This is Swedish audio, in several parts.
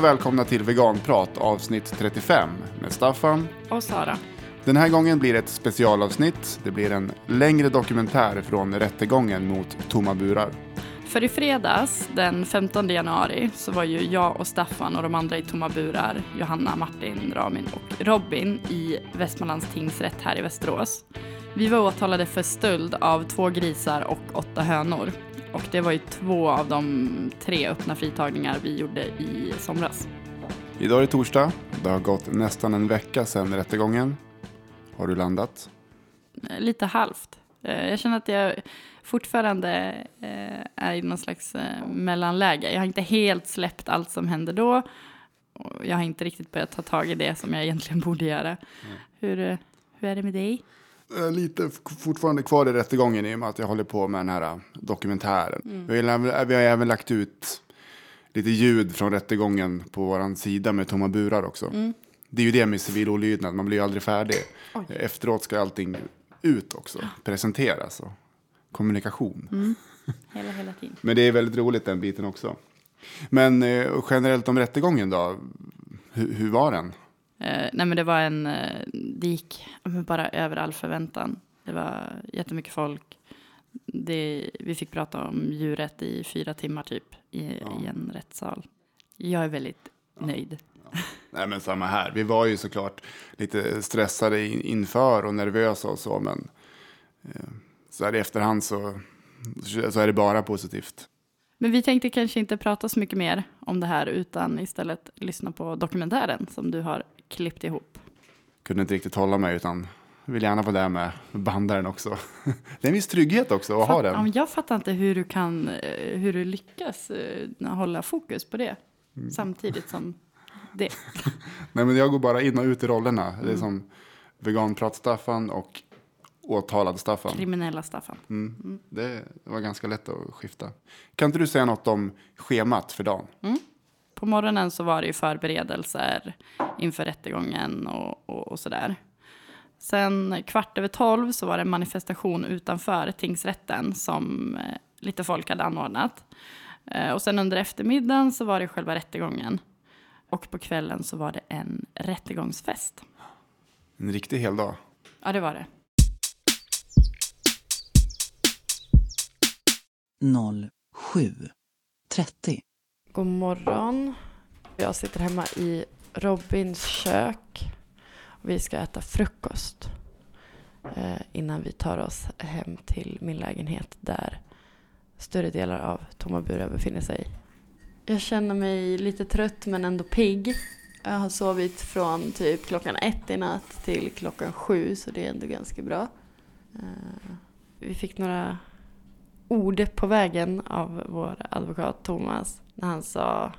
Och välkomna till Veganprat avsnitt 35 med Staffan. Och Sara. Den här gången blir det ett specialavsnitt. Det blir en längre dokumentär från rättegången mot tomma burar. För i fredags, den 15 januari, så var ju jag och Staffan och de andra i tomma burar, Johanna, Martin, Ramin och Robin i Västmanlands tingsrätt här i Västerås. Vi var åtalade för stöld av två grisar och åtta hönor. Och det var ju två av de tre öppna fritagningar vi gjorde i somras. Idag är det torsdag. Det har gått nästan en vecka sedan rättegången. Har du landat? Eh, Lite halvt. Eh, Jag känner att jag fortfarande eh, är i någon slags mellanläge. Jag har inte helt släppt allt som hände då. Jag har inte riktigt börjat ta tag i det som jag egentligen borde göra. Hur, eh, hur är det med dig? Är lite fortfarande kvar i rättegången i och med att jag håller på med den här äh, dokumentären. Vi, har, även- vi har även lagt ut lite ljud från rättegången på vår sida med tomma burar också. Det är ju det med civil olydnad, man blir ju aldrig färdig. Oj. Efteråt ska allting ut också, presenteras och kommunikation. Hela, hela tiden. Men det är väldigt roligt den biten också. Men eh, generellt om rättegången då, hur, hur var den? Eh, nej men det var en, eh, det gick ja, bara över all förväntan. Det var jättemycket folk. Det, vi fick prata om djuret i fyra timmar typ i, i en rättssal. Jag är väldigt nöjd. Nej men samma här. Vi var ju såklart lite stressade in, inför och nervösa och så. Men eh, så här i efterhand så, så är det bara positivt. Men vi tänkte kanske inte prata så mycket mer om det här utan istället lyssna på dokumentären som du har klippt ihop. Kunde inte riktigt hålla mig utan vill gärna vara där med bandaren också. Det är en viss trygghet också att ha Fatt- ja, den. jag fattar inte hur du kan, eh, hur du lyckas eh, hålla fokus på det Mm. samtidigt som det. Nej men jag går bara in och ut i rollerna. Det är som veganprat-Staffan och åtalad Staffan. Kriminella Staffan. Mm. Det var ganska lätt att skifta. Kan inte du säga något om schemat för dagen? På morgonen så var det ju förberedelser inför rättegången och, och, och sådär. Sen kvart över tolv så var det en manifestation utanför tingsrätten som eh, lite folk hade anordnat. Eh, och sen under eftermiddagen så var det själva rättegången. Och på kvällen så var det en rättegångsfest. En riktig hel dag. Ja, det var det. 07.30. God morgon. Jag sitter hemma i Robins kök. Vi ska äta frukost eh, innan vi tar oss hem till min lägenhet där större delar av Tomma burar befinner sig. Jag känner mig lite trött men ändå pigg. Jag har sovit från typ klockan ett i natt till klockan sju så det är ändå ganska bra. Eh, vi fick några ord på vägen av vår advokat Thomas när han sa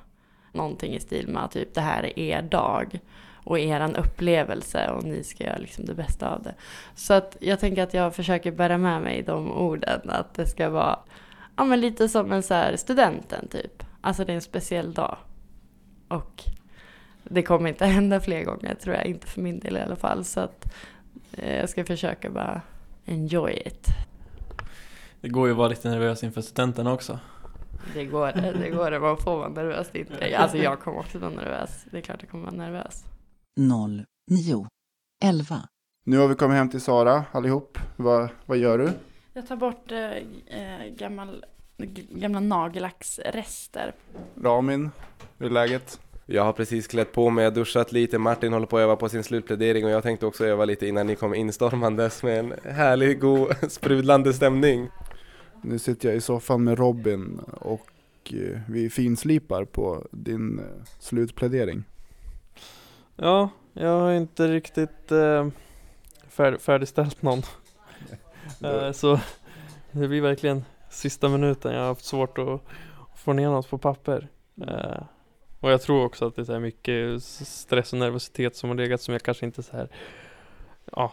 någonting i stil med typ det här är er dag och eran upplevelse och ni ska göra liksom det bästa av det. Så att jag tänker att jag försöker bära med mig de orden att det ska vara ja, men lite som en så här studenten typ. Alltså det är en speciell dag. Och det kommer inte hända fler gånger tror jag, inte för min del i alla fall. Så att eh, jag ska försöka bara enjoy it. Det går ju att vara lite nervös inför studenten också. Det går det, det går det. Man får vara nervös. Det inte, alltså jag kommer också vara nervös. Det är klart jag kommer vara nervös. 09.11. Nu har vi kommit hem till Sara allihop. Vad, vad gör du? Jag tar bort eh, eh, gammal, gamla nagellacksrester. Ramin, hur är läget? Jag har precis klätt på mig, duschat lite, Martin håller på att öva på sin slutplädering och jag tänkte också öva lite innan ni kom instormandes med en härlig, god, sprudlande stämning. Nu sitter jag i soffan med Robin och eh, vi finslipar på din eh, slutplädering. Ja, jag har inte riktigt eh, fär, färdigställt någon. Eh, så det blir verkligen sista minuten. Jag har haft svårt att få ner något på papper. Eh, och jag tror också att det är mycket stress och nervositet som har legat som jag kanske inte så här ja,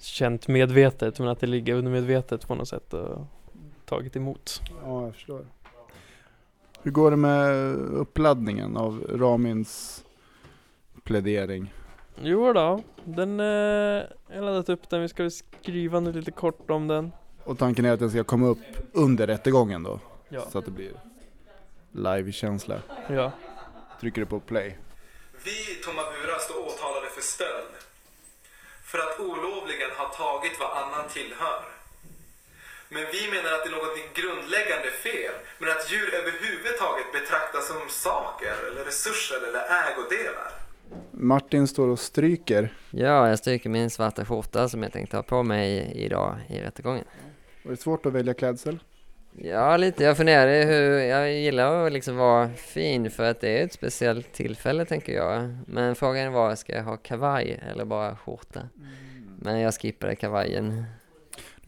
känt medvetet men att det ligger undermedvetet på något sätt och tagit emot. Ja, jag förstår. Hur går det med uppladdningen av Ramins plädering? Jo då, den, eh, jag har laddat upp den. Vi ska skriva nu lite kort om den. Och tanken är att den ska komma upp under rättegången då? Ja. Så att det blir live-känsla. Ja. trycker du på play. Vi, Tomma Bura, står åtalade för stöld. För att olovligen ha tagit vad annan tillhör. Men vi menar att det är något grundläggande fel. Men att djur överhuvudtaget betraktas som saker, eller resurser eller ägodelar. Martin står och stryker. Ja, jag stryker min svarta skjorta som jag tänkte ha på mig idag i rättegången. Var det svårt att välja klädsel? Ja, lite. Jag funderade hur, jag gillar att liksom vara fin för att det är ett speciellt tillfälle tänker jag. Men frågan var, ska jag ha kavaj eller bara skjorta? Men jag skippade kavajen.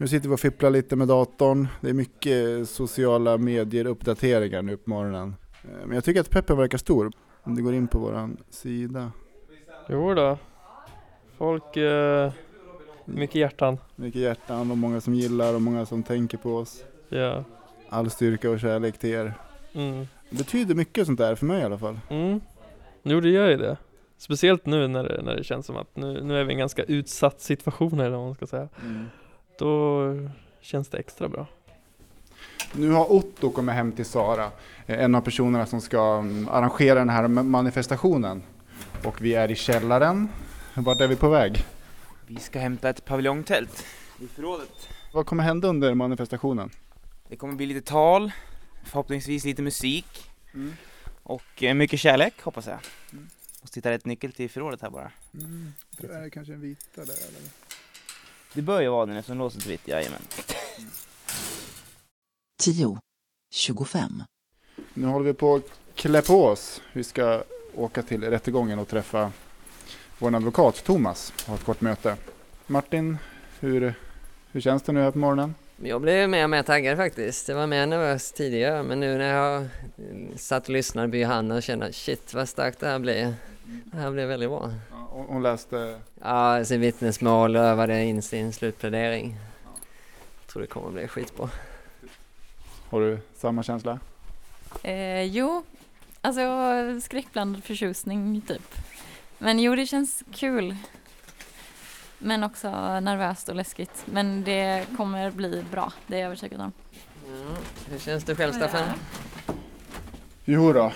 Nu sitter vi och fipplar lite med datorn. Det är mycket sociala medier-uppdateringar nu på morgonen. Eh, Men jag tycker att peppen verkar stor. Om du går in på våran sida. Jo då. Folk, eh, mycket hjärtan. Mycket hjärtan och många som gillar och många som tänker på oss. Ja. All styrka och kärlek till er. Mm. Det betyder mycket sånt där för mig i alla fall. Mm. Jo, det gör ju det. Speciellt nu när det, när det känns som att nu, nu är vi i en ganska utsatt situation eller vad man ska säga. Då känns det extra bra. Nu har Otto kommit hem till Sara, eh, en av personerna som ska mm, arrangera den här ma- manifestationen. Och vi är i källaren. Vart är vi på väg? Vi ska hämta ett paviljongtält i förrådet. Vad kommer hända under manifestationen? Det kommer bli lite tal, förhoppningsvis lite musik Mm. och eh, mycket kärlek hoppas jag. Måste hitta rätt nyckel till förrådet här bara. Det är kanske en vita där eller? Det bör ju vara den eftersom låset är vitt, jajamän. 10, 25, Nu håller vi på att klä på oss. Vi ska åka till rättegången och träffa vår advokat Thomas och ha ett kort möte. Martin, hur, hur känns det nu här på morgonen? Jag blev mer och mer taggad faktiskt. Det var mer nervös tidigare men nu när jag satt och lyssnade på Johanna och kände shit vad starkt det här blir. Det här blir väldigt bra. Ja, hon hon läste Ja, sin vittnesmål och övade in sin slutplädering. Jag tror det kommer bli skitbra. Har du samma känsla? Eh, jo, alltså skräckblandad förtjusning typ. Men jo, det känns kul. Men också nervöst och läskigt. Men det kommer bli bra, det är jag övertygad om. Mm. Hur känns det själv Staffan? Jo då,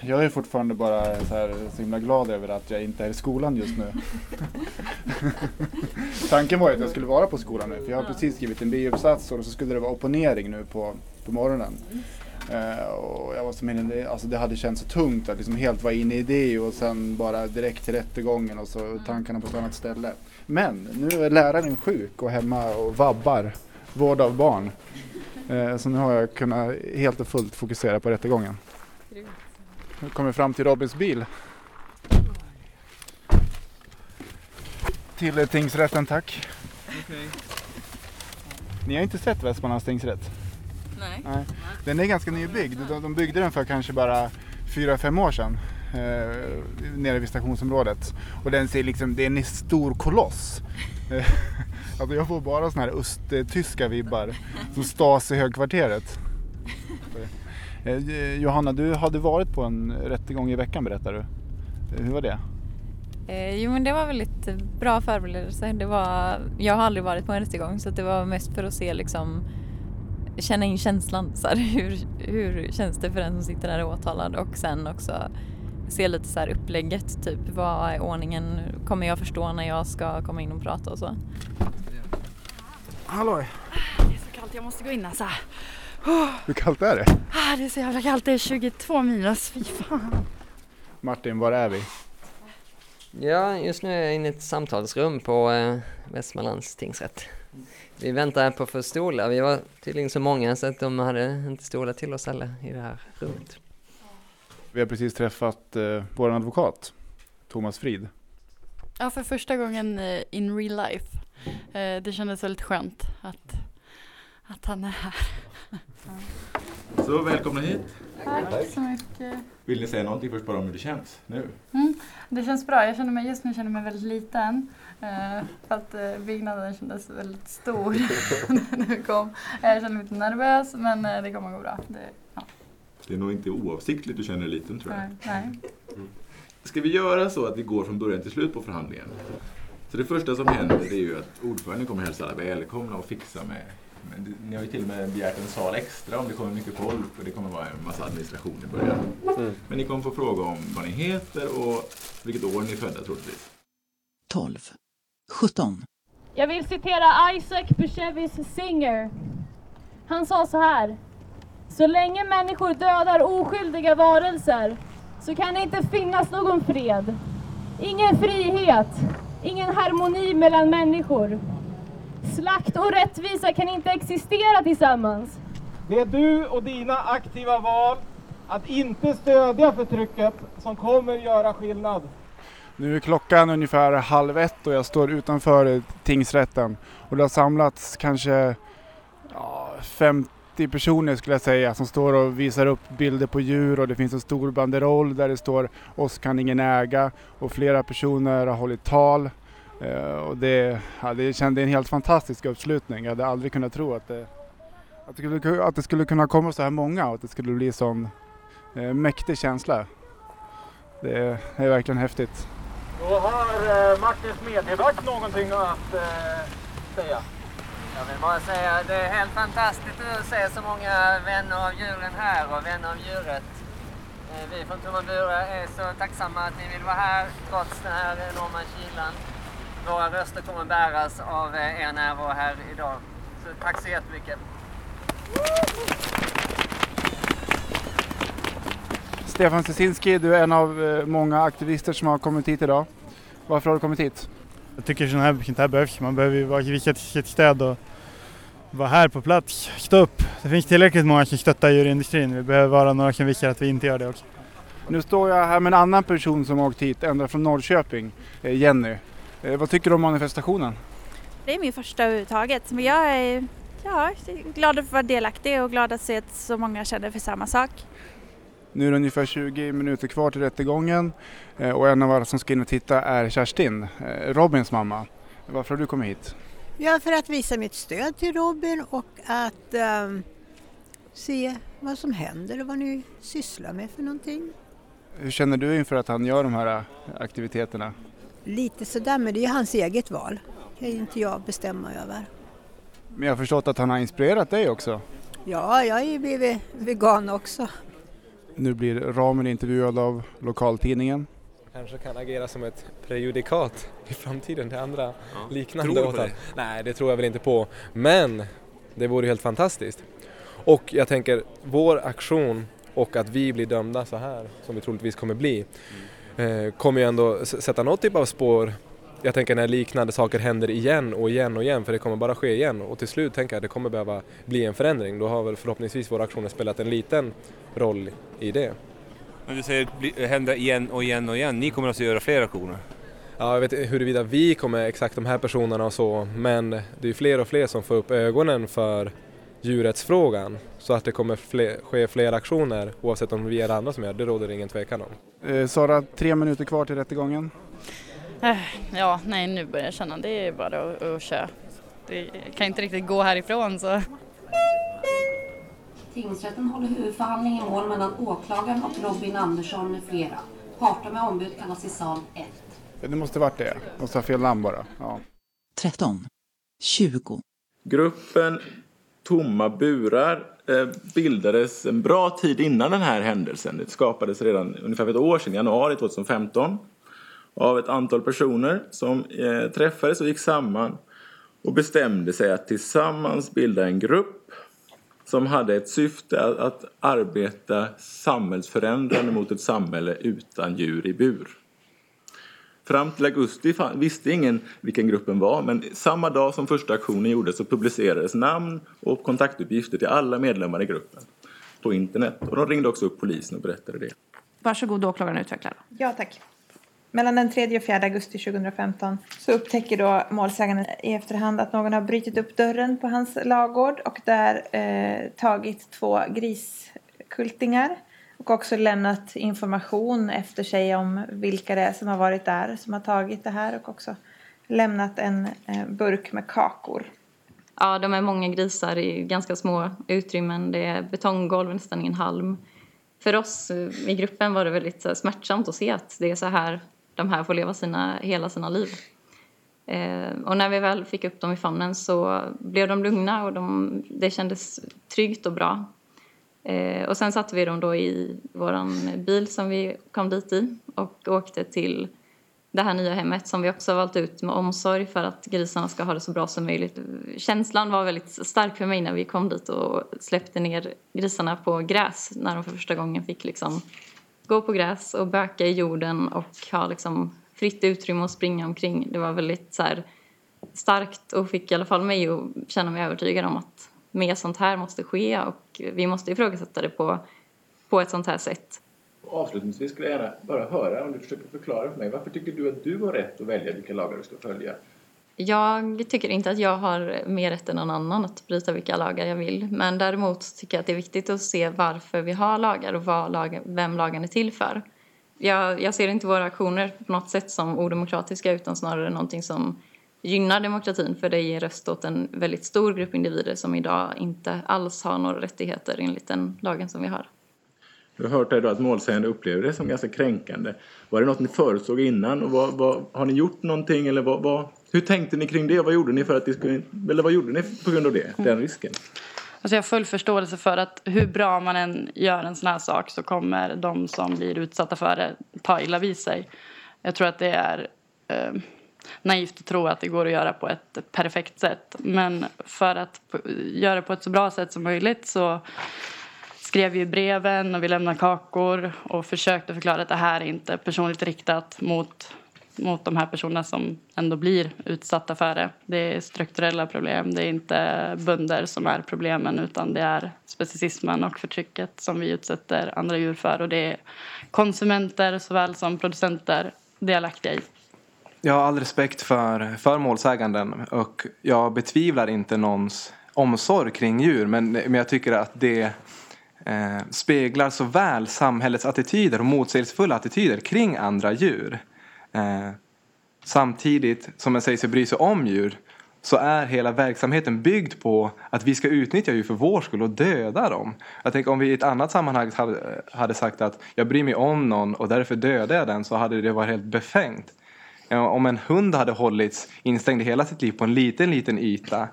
jag är fortfarande bara så, här, så himla glad över att jag inte är i skolan just nu. Tanken var ju att jag skulle vara på skolan nu, för jag har precis skrivit en biuppsats och så skulle det vara opponering nu på, på morgonen. Eh, och jag var som inne, alltså det hade känts så tungt att liksom helt vara inne i det och sen bara direkt till rättegången och så tankarna på ett annat ställe. Men nu är läraren sjuk och hemma och vabbar, vård av barn. Eh, så nu har jag kunnat helt och fullt fokusera på rättegången. Nu kommer vi fram till Robins bil. Till tingsrätten tack. Ni har inte sett Västmanlands tingsrätt? Nej. Nej. Den är ganska nybyggd. De, de byggde den för kanske bara fyra fem år sedan. Eh, nere vid stationsområdet. Och den ser liksom, det är en stor koloss. Eh, alltså jag får bara såna här östtyska vibbar. Som Stasi-högkvarteret. Eh, Johanna, du hade varit på en rättegång i veckan berättar du. Eh, Hur var det? Eh, jo, men det var väldigt bra förberedelse. Det var, jag har aldrig varit på en rättegång så det var mest för att se liksom känna in känslan. Så här, hur, hur känns det för den som sitter där åtalad och sen också se lite så här upplägget, typ vad är ordningen, kommer jag förstå när jag ska komma in och prata och så. Halloj! Det är så kallt, jag måste gå in alltså. Hur kallt är det? Ah, det är så jävla kallt, det är 22 minus, fy fan. Martin, var är vi? Ja, just nu är jag inne i ett samtalsrum på eh, Västmanlands tingsrätt. Vi väntar här på att få stolar. Vi var tydligen så många så att de hade inte stolar till oss alla i det här rummet. Vi har precis träffat eh, vår advokat, Thomas Frid. Ja, för första gången eh, in real life. Eh, det kändes väldigt skönt att, att han är här. Så välkomna hit. Tack så mycket. Vill ni säga någonting först bara om hur det känns nu? Mm, det känns bra. Jag känner mig, just nu känner jag mig väldigt liten. Eh, för att eh, byggnaden kändes väldigt stor när vi kom. Jag känner mig lite nervös men eh, det kommer gå bra. Det, ja, Det är nog inte oavsiktligt du känner dig liten tror jag. nej, nej. Ska vi göra så att vi går från början till slut på förhandlingen? Så det första som händer det är ju att ordföranden kommer hälsa alla välkomna och fixa med ni har ju till och med begärt en sal extra om det kommer mycket folk och det kommer vara en massa administration i början. Mm. Men ni kommer få fråga om vad ni heter och vilket år ni är födda troligtvis. 12, 17, Jag vill citera Isaac Bashevis Singer. Han sa så här. Så länge människor dödar oskyldiga varelser så kan det inte finnas någon fred. Ingen frihet, ingen harmoni mellan människor. Slakt och rättvisa kan inte existera tillsammans. Det är du och dina aktiva val att inte stödja förtrycket som kommer göra skillnad. Nu är klockan ungefär halv ett och jag står utanför tingsrätten. Och det har samlats kanske ja, 50 personer skulle jag säga som står och visar upp bilder på djur och det finns en stor banderoll där det står oss kan ingen äga och flera personer har hållit tal. Eh, och det, ja, det kände en helt fantastisk uppslutning. Jag hade aldrig kunnat tro att det, att det, skulle, att det skulle kunna komma så här många och att det skulle bli sån eh, mäktig känsla. Det är, det är verkligen häftigt. Då har eh, Martin Smedjeback någonting att eh, säga. Jag vill bara säga att det är helt fantastiskt att se så många vänner av djuren här och vänner av djuret. Eh, Vi från Tommabura är så tacksamma att ni vill vara här trots den här enorma kylan. Våra röster kommer bäras av eh, er närvaro här idag. Så tack så jättemycket. Stefan Cesinski, du är en av eh, många aktivister som har kommit hit idag. Varför har du kommit hit? Jag tycker sånt här, sånt här behövs. Man behöver ju vara visa sitt stöd och vara här på plats, stå upp. Det finns tillräckligt många som stöttar djurindustrin. Vi behöver vara några som visar att vi inte gör det också. Nu står jag här med en annan person som har åkt hit ända från Norrköping, eh, Jenny. Eh, Vad tycker du om manifestationen? Det är min första överhuvudtaget. Men jag är, ja, glad att vara delaktig och glad att se att så många känner för samma sak. Nu är det ungefär 20 minuter kvar till rättegången eh, och en av alla som ska in och titta är Kerstin, eh, Robins mamma. Varför har du kommit hit? Ja, för att visa mitt stöd till Robin och att ehm, se vad som händer och vad ni sysslar med för någonting. Hur känner du inför att han gör de här aktiviteterna? Lite sådär, men det är hans eget val. Det kan inte jag bestämma över. Men jag har förstått att han har inspirerat dig också. Ja, jag har ju blivit vegan också. Nu blir Ramen intervjuad av lokaltidningen. Kanske kan agera som ett prejudikat i framtiden till andra liknande Tror du på det? Nej, det tror jag väl inte på. Men det vore ju helt fantastiskt. Och jag tänker, vår aktion och att vi blir dömda så här, som vi troligtvis kommer bli, eh, kommer ju ändå sätta något typ av spår. Jag tänker när liknande saker händer igen och igen och igen, för det kommer bara ske igen. Och till slut tänker jag att det kommer behöva bli en förändring. Då har väl förhoppningsvis våra aktioner spelat en liten roll i det. Men du säger händer igen och igen och igen. Ni kommer alltså göra fler aktioner? Ja, jag vet huruvida vi kommer exakt de här personerna och så, men det är ju fler och fler som får upp ögonen för djurrättsfrågan. Så att det kommer fler, ske fler aktioner oavsett om vi är andra som gör det, det råder det ingen tvekan om. Eh, Sara, tre minuter kvar till rättegången. Eh, Ja, nej nu börjar jag känna det är bara att, att köra. Det kan inte riktigt gå härifrån så. Tingsrätten håller huvudförhandling i mål mellan åklagaren och Robin Andersson med flera. Parter med ombud kallas i sal 1. Ja, Det måste varit det. Måste ha fel namn bara. Ja. 13, 20, Gruppen Tomma burar eh, bildades en bra tid innan den här händelsen. Det skapades redan ungefär för ett år sedan, januari 2015 av ett antal personer som eh, träffades och gick samman och bestämde sig att tillsammans bilda en grupp som hade ett syfte att, att arbeta samhällsförändrande mot ett samhälle utan djur i bur. Fram till augusti visste ingen vilken gruppen var men samma dag som första aktionen gjordes så publicerades namn och kontaktuppgifter till alla medlemmar i gruppen på internet. Och de ringde också upp polisen och berättade det. Varsågod åklagaren utveckla. Ja, tack. Mellan den 3 och 4 augusti 2015 så upptäcker då målsäganden i efterhand att någon har brutit upp dörren på hans lagård och där eh, tagit två griskultingar och också lämnat information efter sig om vilka det är som har varit där som har tagit det här och också lämnat en eh, burk med kakor. Ja, de är många grisar i ganska små utrymmen. Det är betonggolv, nästan ingen halm. För oss eh, i gruppen var det väldigt eh, smärtsamt att se att det är så här de här får leva sina, hela sina liv. Eh, och när vi väl fick upp dem i famnen så blev de lugna och de, det kändes tryggt och bra. Eh, och sen satte vi dem då i vår bil som vi kom dit i och åkte till det här nya hemmet som vi också har valt ut med omsorg för att grisarna ska ha det så bra som möjligt. Känslan var väldigt stark för mig när vi kom dit och släppte ner grisarna på gräs när de för första gången fick liksom gå på gräs och böka i jorden och ha liksom fritt utrymme att springa omkring. Det var väldigt så här, starkt och fick i alla fall mig att känna mig övertygad om att mer sånt här måste ske och vi måste ifrågasätta det på, på ett sånt här sätt. Avslutningsvis skulle jag gärna bara höra om du försöker förklara för mig varför tycker du att du har rätt att välja vilka lagar du ska följa? Jag tycker inte att jag har mer rätt än någon annan att bryta vilka lagar jag vill. Men däremot tycker jag att det är viktigt att se varför vi har lagar och vad lagen, vem lagen är till för. Jag, jag ser inte våra aktioner på något sätt som odemokratiska utan snarare någonting som gynnar demokratin för det ger röst åt en väldigt stor grupp individer som idag inte alls har några rättigheter enligt den lagen som vi har. Du har hört här då att målsägande upplever det som ganska kränkande. Var det något ni förutsåg innan? Och vad, vad, har ni gjort någonting? Eller vad, vad, hur tänkte ni kring det? Vad gjorde ni för att det skulle, eller vad gjorde ni på grund av det, den risken? Alltså jag har full förståelse för att hur bra man än gör en sån här sak så kommer de som blir utsatta för det ta illa vid sig. Jag tror att det är eh, naivt att tro att det går att göra på ett perfekt sätt. Men för att göra det på ett så bra sätt som möjligt så skrev vi breven och vi lämnade kakor och försökte förklara att det här är inte personligt riktat mot, mot de här personerna som ändå blir utsatta för det. Det är strukturella problem, det är inte bönder som är problemen utan det är specicismen och förtrycket som vi utsätter andra djur för och det är konsumenter såväl som producenter delaktiga i. Jag har all respekt för, för målsäganden och jag betvivlar inte någons omsorg kring djur men, men jag tycker att det eh, speglar så väl samhällets attityder och motsägelsefulla attityder kring andra djur. Eh, samtidigt som man säger sig bry sig om djur så är hela verksamheten byggd på att vi ska utnyttja djur för vår skull och döda dem. Jag tänker om vi i ett annat sammanhang hade, hade sagt att jag bryr mig om någon och därför dödar jag den så hade det varit helt befängt. Om en hund hade hållits instängd hela sitt liv på en liten, liten yta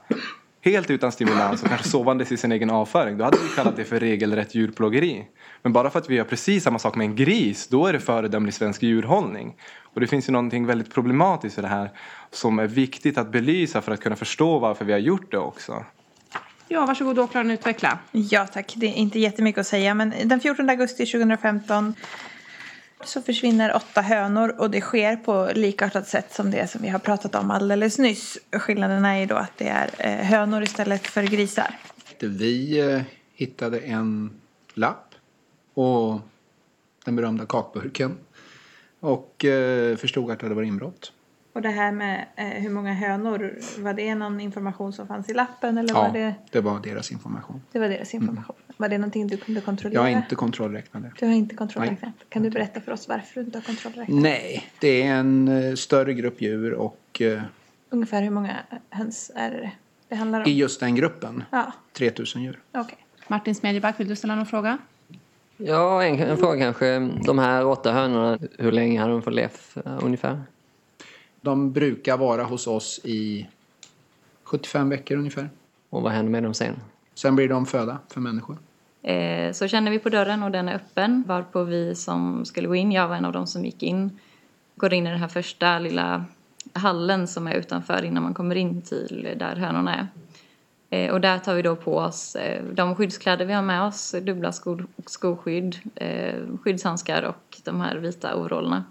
helt utan stimulans och kanske sovandes i sin egen avföring, då hade vi kallat det för regelrätt djurplågeri. Men bara för att vi gör precis samma sak med en gris, då är det föredömlig svensk djurhållning. Och det finns ju någonting väldigt problematiskt i det här som är viktigt att belysa för att kunna förstå varför vi har gjort det också. Ja, varsågod åklagaren utveckla. Ja tack, det är inte jättemycket att säga men den 14 augusti 2015 så försvinner åtta hönor och det sker på likartat sätt som det som vi har pratat om alldeles nyss. Skillnaden är ju då att det är eh, hönor istället för grisar. Vi eh, hittade en lapp och den berömda kakburken och eh, förstod att det hade varit inbrott. Och det här med hur många hönor, var det någon information som fanns i lappen? Eller ja, var det... det var deras information. Det var deras information. Mm. Var det någonting du kunde kontrollera? Jag har inte kontrollräknat det. Du har inte kontrollräknat. Kan du berätta för oss varför du inte har kontrollräknat? Nej, det är en uh, större grupp djur och... Uh, Ungefär hur många höns är det det handlar om? I just den gruppen? Ja. 3000 djur. Okay. Martin Smedjeback, vill du ställa någon fråga? Ja, en, en fråga kanske. De här åtta hönorna, hur länge har de fått leva uh, ungefär? De brukar vara hos oss i 75 veckor ungefär. Och vad händer med dem sen? Sen blir de föda för människor. Eh, så känner vi på dörren och den är öppen varpå vi som skulle gå in, jag var en av dem som gick in, går in i den här första lilla hallen som är utanför innan man kommer in till där hönorna är. Eh, och där tar vi då på oss eh, de skyddskläder vi har med oss, dubbla sko, skoskydd, skyddshandskar och de här vita overallerna.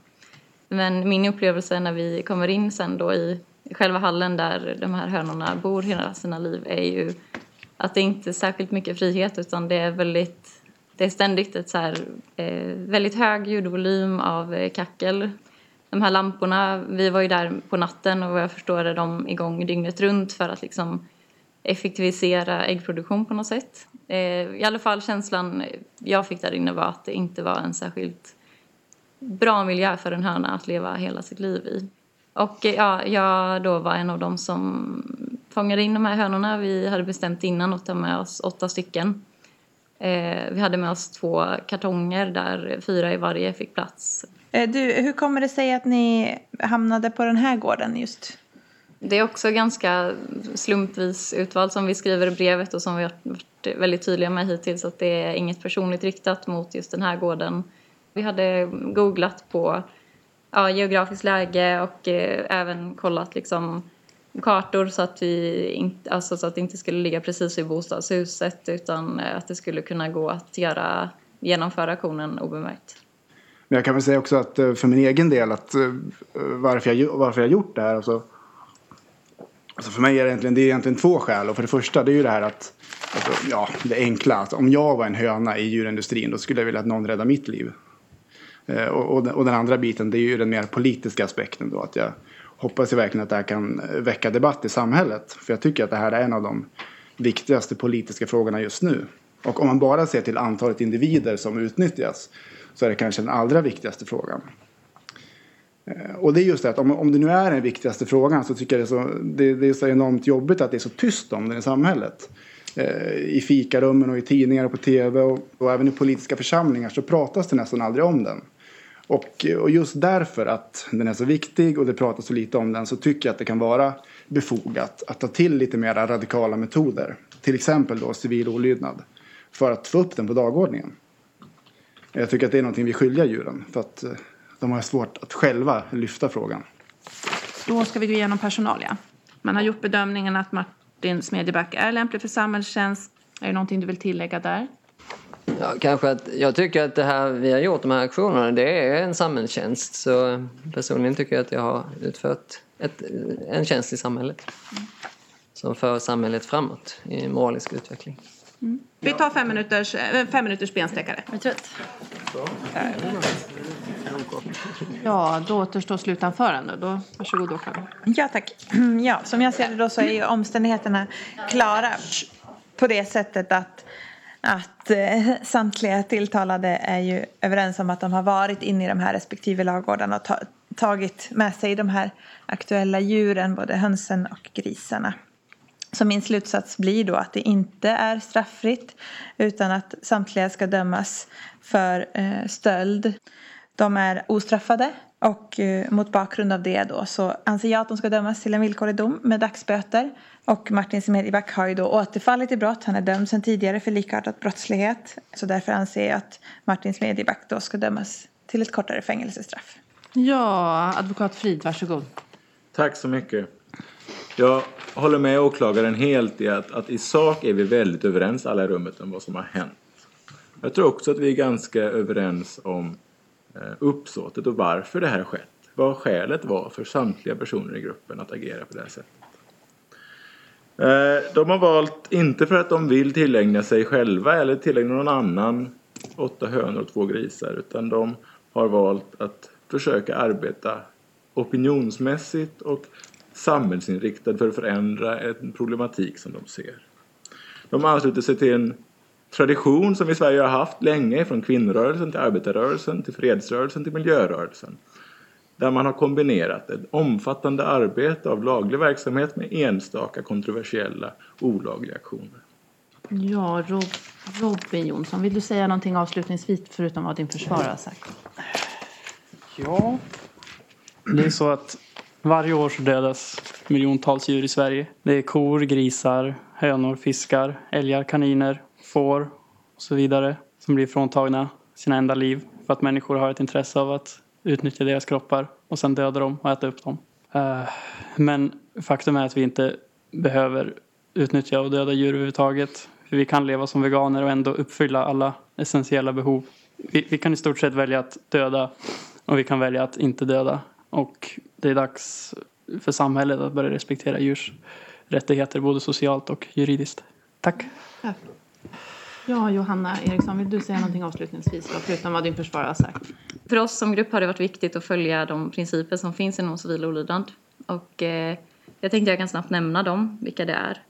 Men min upplevelse när vi kommer in sen då i själva hallen där de här hönorna bor hela sina liv är ju att det inte är särskilt mycket frihet utan det är väldigt det är ständigt ett så här, eh, väldigt hög ljudvolym av eh, kackel. De här lamporna, vi var ju där på natten och vad jag förstår är de igång dygnet runt för att liksom effektivisera äggproduktion på något sätt. Eh, I alla fall känslan jag fick där inne var att det inte var en särskilt bra miljö för en höna att leva hela sitt liv i. Och eh, ja, jag då var en av dem som fångade in de här hönorna. Vi hade bestämt innan att ta med oss åtta stycken. Eh, vi hade med oss två kartonger där fyra i varje fick plats. Eh, du, hur kommer det sig att ni hamnade på den här gården just? Det är också ganska slumpvis utvalt som vi skriver i brevet och som vi har varit väldigt tydliga med hittills att det är inget personligt riktat mot just den här gården. Vi hade googlat på ja, geografiskt läge och eh, även kollat liksom kartor så att, vi inte, alltså så att det inte skulle ligga precis vid bostadshuset utan eh, att det skulle kunna gå att göra, genomföra aktionen obemärkt. Men jag kan väl säga också att eh, för min egen del att eh, varför jag, varför jag gjort det här. Alltså, alltså för mig är det egentligen, det är egentligen två skäl. Och för det första det är ju det här att, alltså, ja det enkla. Att om jag var en höna i djurindustrin då skulle jag vilja att någon räddar mitt liv. Och, och, och den andra biten det är ju den mer politiska aspekten då. Att jag hoppas jag verkligen att det här kan eh, väcka debatt i samhället. För jag tycker att det här är en av de viktigaste politiska frågorna just nu. Och om man bara ser till antalet individer som utnyttjas så är det kanske den allra viktigaste frågan. Eh, och det är just det att om, om det nu är den viktigaste frågan så tycker jag det är, så, det, det är så enormt jobbigt att det är så tyst om den i samhället. Eh, I fikarummen och i tidningar och på tv och, och även i politiska församlingar så pratas det nästan aldrig om den. Och, och just därför att den är så viktig och det pratas så lite om den så tycker jag att det kan vara befogat att ta till lite mer radikala metoder. Till exempel då civil olydnad. För att få upp den på dagordningen. Jag tycker att det är någonting vi skiljer djuren. För att eh, de har svårt att själva lyfta frågan. Då ska vi gå igenom personalia. Man har gjort bedömningen att Martin Smedjeback är lämplig för samhällstjänst. Är det någonting du vill tillägga där? Ja, kanske att jag tycker att det här vi har gjort, de här aktionerna, det är en samhällstjänst. Så personligen tycker jag att jag har utfört ett, en tjänst i samhället. Som för samhället framåt i moralisk utveckling. Mm. Vi tar fem minuters, äh, fem minuters bensträckare. Jag trött. Ja, då återstår slutanförande. Då, varsågod åklagare. Ja, tack. Ja, som jag ser det då så är ju omständigheterna klara på det sättet att att eh, samtliga tilltalade är ju överens om att de har varit inne i de här respektive ladugårdarna och ta, tagit med sig de här aktuella djuren, både hönsen och grisarna. Så min slutsats blir då att det inte är straffritt utan att samtliga ska dömas för eh, stöld. De är ostraffade och eh, mot bakgrund av det då så anser jag att de ska dömas till en villkorlig dom med dagsböter. Och Martin Smedjeback har ju då återfallit i brott. Han är dömd sedan tidigare för likartad brottslighet. Så därför anser jag att Martin Smedjeback då ska dömas till ett kortare fängelsestraff. Ja, advokat Frid, varsågod. Tack så mycket. Jag håller med åklagaren helt i att, att i sak är vi väldigt överens alla i rummet om vad som har hänt. Jag tror också att vi är ganska överens om Eh, uppsåtet och varför det här skett. Vad skälet var för samtliga personer i gruppen att agera på det här sättet. Eh, de har valt, inte för att de vill tillägna sig själva eller tillägna någon annan åtta hönor och två grisar utan de har valt att försöka arbeta opinionsmässigt och samhällsinriktad för att förändra en problematik som de ser. De ansluter sig till en tradition som vi i Sverige har haft länge från kvinnorörelsen till arbetarrörelsen till fredsrörelsen till miljörörelsen. Där man har kombinerat ett omfattande arbete av laglig verksamhet med enstaka kontroversiella olagliga aktioner. Ja, Rob, Robin Jonsson, vill du säga någonting avslutningsvis förutom vad din försvarare har sagt? Ja, det är så att varje år så dödas miljontals djur i Sverige. Det är kor, grisar, hönor, fiskar, älgar, kaniner, får och så vidare som blir fråntagna sina enda liv för att människor har ett intresse av att utnyttja deras kroppar och sen döda dem och äta upp dem. Eh, men faktum är att vi inte behöver utnyttja och döda djur överhuvudtaget. Vi kan leva som veganer och ändå uppfylla alla essentiella behov. Vi, vi kan i stort sett välja att döda och vi kan välja att inte döda. Och det är dags för samhället att börja respektera djurs rättigheter både socialt och juridiskt. Tack. Ja, Ja, Johanna Eriksson, vill du säga någonting avslutningsvis då, förutom vad din försvarare har sagt? För oss som grupp har det varit viktigt att följa de principer som finns inom civil olydnad. Och eh, jag tänkte jag kan snabbt nämna dem, vilka det är.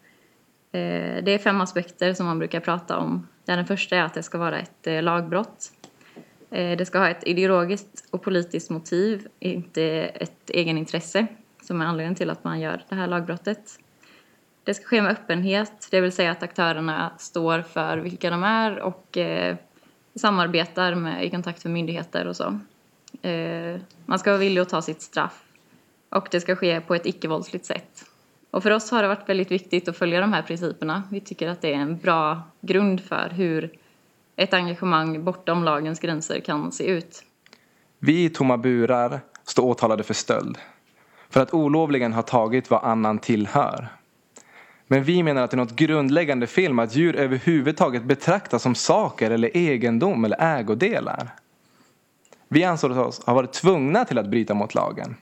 Eh, det är fem aspekter som man brukar prata om. Den första är att det ska vara ett eh, lagbrott. Eh, det ska ha ett ideologiskt och politiskt motiv, inte ett egenintresse som är anledningen till att man gör det här lagbrottet. Det ska ske med öppenhet, det vill säga att aktörerna står för vilka de är och eh, samarbetar med, i kontakt med myndigheter och så. Eh, man ska vara villig att ta sitt straff. Och det ska ske på ett icke-våldsligt sätt. Och för oss har det varit väldigt viktigt att följa de här principerna. Vi tycker att det är en bra grund för hur ett engagemang bortom lagens gränser kan se ut. Vi i tomma burar står åtalade för stöld. För att olovligen ha tagit vad annan tillhör. Men vi menar att det är något grundläggande fel med att djur överhuvudtaget betraktas som saker eller egendom eller ägodelar. Vi ansåg oss ha varit tvungna till att bryta mot lagen.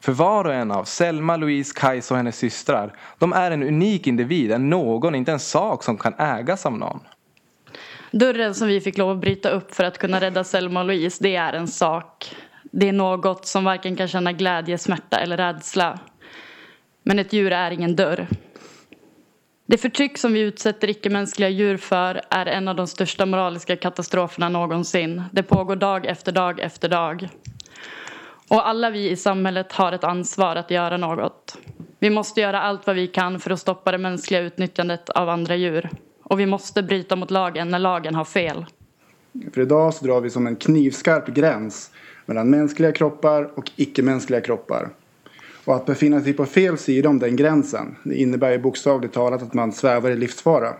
För var och en av Selma, Louise, Kajsa och hennes systrar, de är en unik individ, en någon, inte en sak som kan ägas av någon. Dörren som vi fick lov att bryta upp för att kunna rädda Selma och Louise, det är en sak. Det är något som varken kan känna glädje, smärta eller rädsla. Men ett djur är ingen dörr. Det förtryck som vi utsätter icke-mänskliga djur för är en av de största moraliska katastroferna någonsin. Det pågår dag efter dag efter dag. Och alla vi i samhället har ett ansvar att göra något. Vi måste göra allt vad vi kan för att stoppa det mänskliga utnyttjandet av andra djur. Och vi måste bryta mot lagen när lagen har fel. För idag så drar vi som en knivskarp gräns mellan mänskliga kroppar och icke-mänskliga kroppar. Och att befinna sig på fel sida om den gränsen det innebär ju bokstavligt talat att man svävar i livsfara.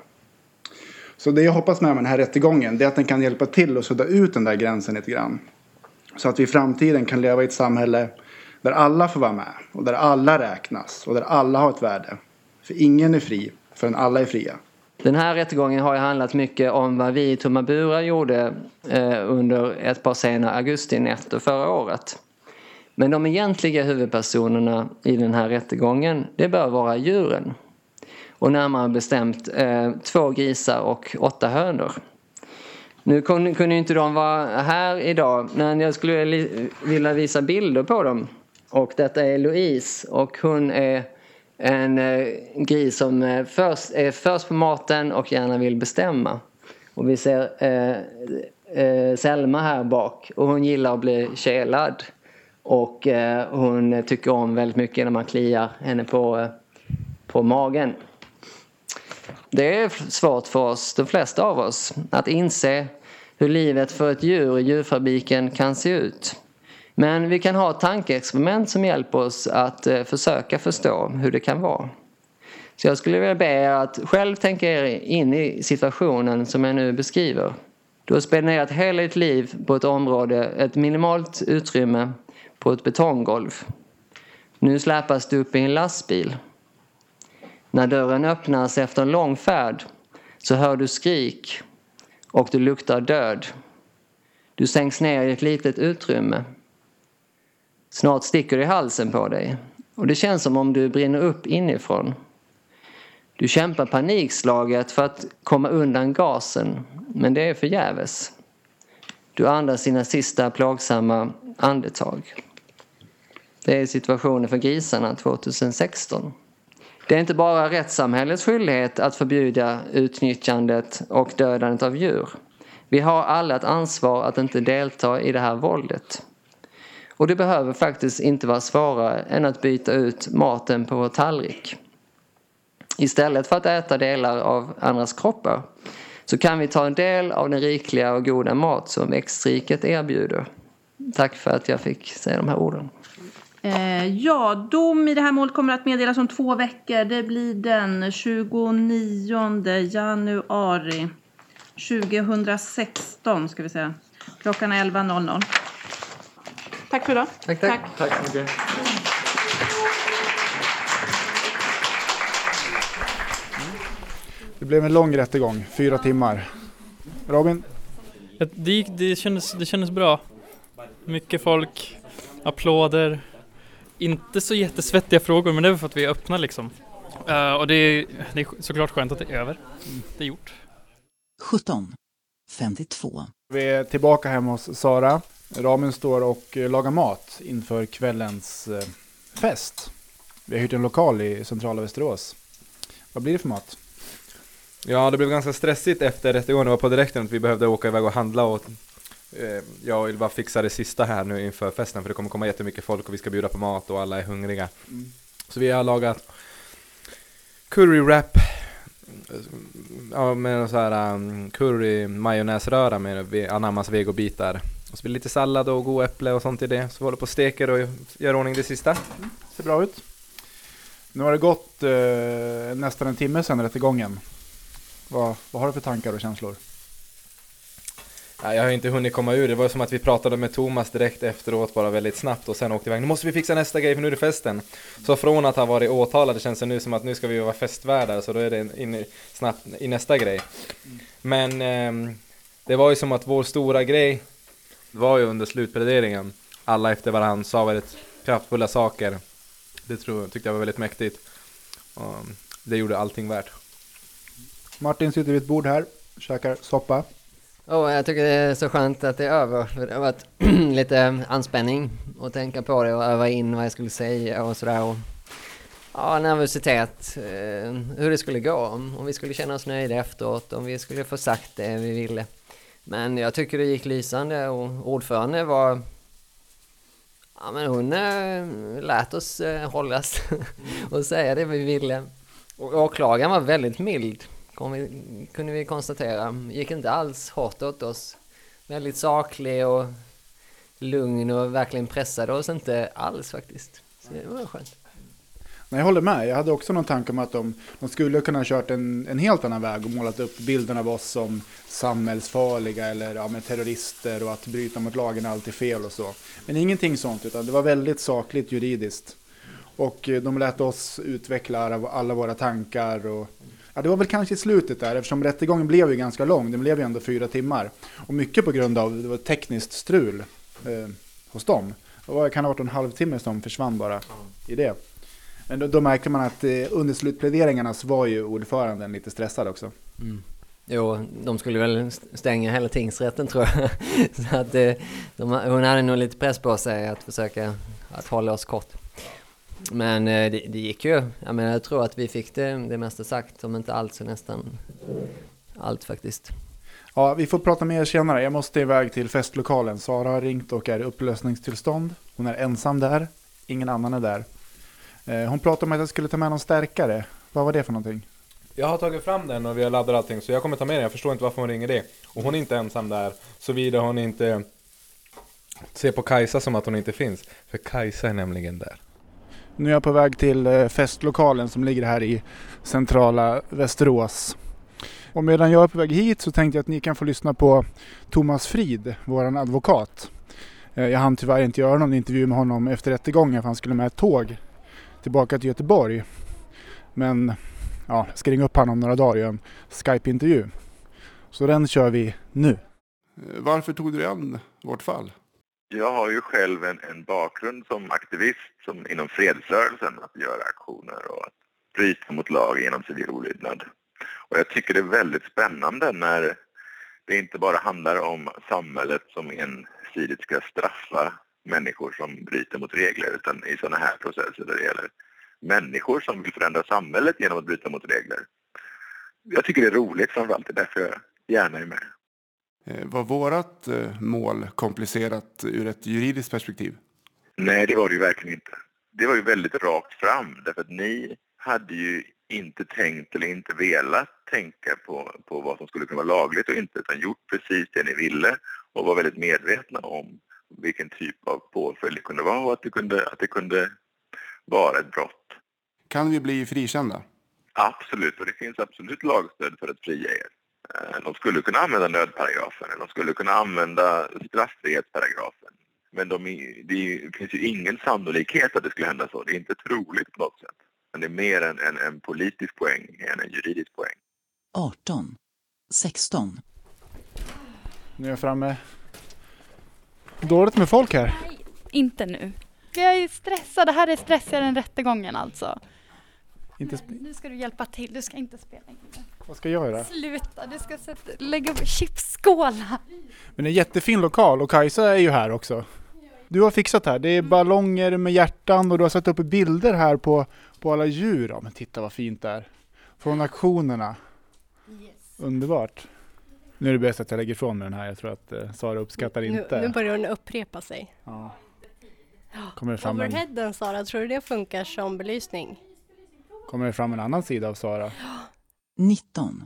Så det jag hoppas med, med den här rättegången det är att den kan hjälpa till att sudda ut den där gränsen lite grann. Så att vi i framtiden kan leva i ett samhälle där alla får vara med och där alla räknas och där alla har ett värde. För ingen är fri förrän alla är fria. Den här rättegången har ju handlat mycket om vad vi i Tomma burar gjorde eh, under ett par sena augustinätter förra året. Men de egentliga huvudpersonerna i den här rättegången, det bör vara djuren. Och närmare bestämt eh, två grisar och åtta hönor. Nu kunde, kunde inte de vara här idag, men jag skulle vilja visa bilder på dem. Och detta är Louise och hon är en eh, gris som eh, först, är eh, först på maten och gärna vill bestämma. Och vi ser eh, eh, Selma här bak och hon gillar att bli kelad. Och eh, hon tycker om väldigt mycket när man kliar henne på, eh, på magen. Det är svårt för oss, de flesta av oss, att inse hur livet för ett djur i djurfabriken kan se ut. Men vi kan ha tankeexperiment som hjälper oss att eh, försöka förstå hur det kan vara. Så jag skulle vilja be er att själv tänka er in i situationen som jag nu beskriver. Du har spenderat hela ditt liv på ett område, ett minimalt utrymme på ett betonggolv. Nu släpas du upp i en lastbil. När dörren öppnas efter en lång färd så hör du skrik och du luktar död. Du sänks ner i ett litet utrymme. Snart sticker det i halsen på dig och det känns som om du brinner upp inifrån. Du kämpar panikslaget för att komma undan gasen, men det är förgäves. Du andas sina sista plågsamma andetag. Det är situationen för grisarna 2016. Det är inte bara rättssamhällets skyldighet att förbjuda utnyttjandet och dödandet av djur. Vi har alla ett ansvar att inte delta i det här våldet. Och det behöver faktiskt inte vara svårare än att byta ut maten på vår tallrik. Istället för att äta delar av andras kroppar så kan vi ta en del av den rikliga och goda mat som växtriket erbjuder. Tack för att jag fick säga de här orden. Eh, ja, dom i det här målet kommer att meddelas om två veckor. Det blir den 29 januari 2016 ska vi säga. Klockan är 11.00. Tack för idag. Tack, tack. Tack så mycket. Det blev en lång rättegång, fyra timmar. Robin? Det, gick, det, kändes, det kändes bra. Mycket folk, applåder. Inte så jättesvettiga frågor men det är för att vi är öppna liksom. Uh, och det är, det är såklart skönt att det är över. Det är gjort. 17. 52. Vi är tillbaka hemma hos Sara. Ramen står och lagar mat inför kvällens eh, fest. Vi har hyrt en lokal i centrala Västerås. Vad blir det för mat? Ja, det blev ganska stressigt efter rättegången. Det var på direkten att vi behövde åka iväg och handla och eh, jag vill bara fixa det sista här nu inför festen för det kommer komma jättemycket folk och vi ska bjuda på mat och alla är hungriga. Mm. Så vi har lagat curry wrap ja, med så här um, curry majonnäsröra med anammas vegobitar. Och så blir det lite sallad och god äpple och sånt i det. Så vi håller på och steker och gör ordning det sista. ser bra ut. Nu har det gått eh, nästan en timme sedan rättegången. Vad, vad har du för tankar och känslor? Jag har inte hunnit komma ur. Det var som att vi pratade med Thomas direkt efteråt, bara väldigt snabbt och sen åkte iväg. Nu måste vi fixa nästa grej för nu är det festen. Så från att ha varit åtalad det känns det nu som att nu ska vi vara festvärdar så då är det in i, snabbt i nästa grej. Men eh, det var ju som att vår stora grej var ju under slutpläderingen. Alla efter varandra sa väldigt kraftfulla saker. Det tror, tyckte jag var väldigt mäktigt. Och det gjorde allting värt. Martin sitter vid ett bord här, käkar soppa. Oh, jag tycker det är så skönt att det är över. För det har varit lite anspänning att tänka på det och öva in vad jag skulle säga och sådär. Och, ja, nervositet. Eh, hur det skulle gå. Om vi skulle känna oss nöjda efteråt. Om vi skulle få sagt det vi ville. Men jag tycker det gick lysande och ordförande var... Ja, men hon eh, lät oss eh, hållas och säga det vi ville. Och åklagaren var väldigt mild kom vi, kunde vi konstatera. Gick inte alls hårt åt oss. Väldigt saklig och lugn och verkligen pressade oss inte alls faktiskt. Så det var skönt. Nej, jag håller med. Jag hade också någon tanke om att de, de skulle kunna ha kört en, en helt annan väg och målat upp bilden av oss som samhällsfarliga eller ja, med terrorister och att bryta mot lagen är alltid fel och så. Men ingenting sånt, utan det var väldigt sakligt juridiskt. Och eh, de lät oss utveckla alla våra tankar och Ja, det var väl kanske i slutet där, eftersom rättegången blev ju ganska lång. Den blev ju ändå fyra timmar. Och mycket på grund av det var tekniskt strul eh, hos dem. Det var, kan ha varit en halvtimme som försvann bara i det. Men då, då märkte man att eh, under slutpläderingarna så var ju ordföranden lite stressad också. Mm. Jo, de skulle väl stänga hela tingsrätten tror jag. så att, eh, de, hon hade nog lite press på sig att försöka att hålla oss kort. Men eh, det, det, gick ju. Jag, menar, jag tror att vi fick det, det mesta sagt, om inte allt så nästan allt faktiskt. Ja, vi får prata mer senare. Jag måste iväg till festlokalen. Sara har ringt och är i upplösningstillstånd. Hon är ensam där. Ingen annan är där. Eh, hon pratade om att jag skulle ta med någon stärkare. Vad var det för någonting? Jag har tagit fram den och vi har laddat allting så jag kommer ta med den. Jag förstår inte varför hon ringer det. Och hon är inte ensam där. Såvida hon inte ser på Kajsa som att hon inte finns. För Kajsa är nämligen där. Nu är jag på väg till eh, festlokalen som ligger här i centrala Västerås. Och medan jag är på väg hit så tänkte jag att ni kan få lyssna på Thomas Frid, våran advokat. Eh, jag hann tyvärr inte göra någon intervju med honom efter rättegången för han skulle med ett tåg tillbaka till Göteborg. Men ja, jag ska ringa upp honom om några dagar och göra en Skype-intervju. Så den kör vi nu. Eh, varför tog du dig an vårt fall? Jag har ju själv en, en bakgrund som aktivist som inom fredsrörelsen, att göra aktioner och att bryta mot lag genom civil olydnad. Och jag tycker det är väldigt spännande när det inte bara handlar om samhället som ensidigt ska straffa människor som bryter mot regler utan i sådana här processer där det gäller människor som vill förändra samhället genom att bryta mot regler. Jag tycker det är roligt framförallt, det är därför jag gärna är med. Eh, var vårt eh, mål komplicerat ur ett juridiskt perspektiv? Nej, det var det ju verkligen inte. Det var ju väldigt rakt fram därför att ni hade ju inte tänkt eller inte velat tänka på, på vad som skulle kunna vara lagligt och inte utan gjort precis det ni ville och var väldigt medvetna om vilken typ av påföljd det kunde vara och att det kunde, att det kunde vara ett brott. Kan vi bli frikända? Absolut, och det finns absolut lagstöd för att fria er. Eh, de skulle kunna använda nödparagrafen, de skulle kunna använda straffrihetsparagrafen. Men de, det finns ju ingen sannolikhet att det skulle hända så. Det är inte troligt på något sätt. Men det är mer en, en, en politisk poäng än en juridisk poäng. 18. 16. Nu är jag framme. Dåligt med folk här. Nej, inte nu. Jag är stressad. Det här är stressigare än rättegången alltså. Inte Nej, nu ska du hjälpa till. Du ska inte spela in. Vad ska jag göra? Sluta, du ska sätta, lägga upp chipsskålar. Men det är en jättefin lokal och Kajsa är ju här också. Du har fixat här. Det är ballonger med hjärtan och du har satt upp bilder här på, på alla djur. Ja, men titta vad fint det är. Från aktionerna. Yes. Underbart. Nu är det bäst att jag lägger ifrån mig den här. Jag tror att eh, Sara uppskattar inte. Nu, nu börjar den upprepa sig. Ja. Kommer det fram en, Overheaden Sara, tror du det funkar som belysning? kommer det fram en annan sida av Sara? 19.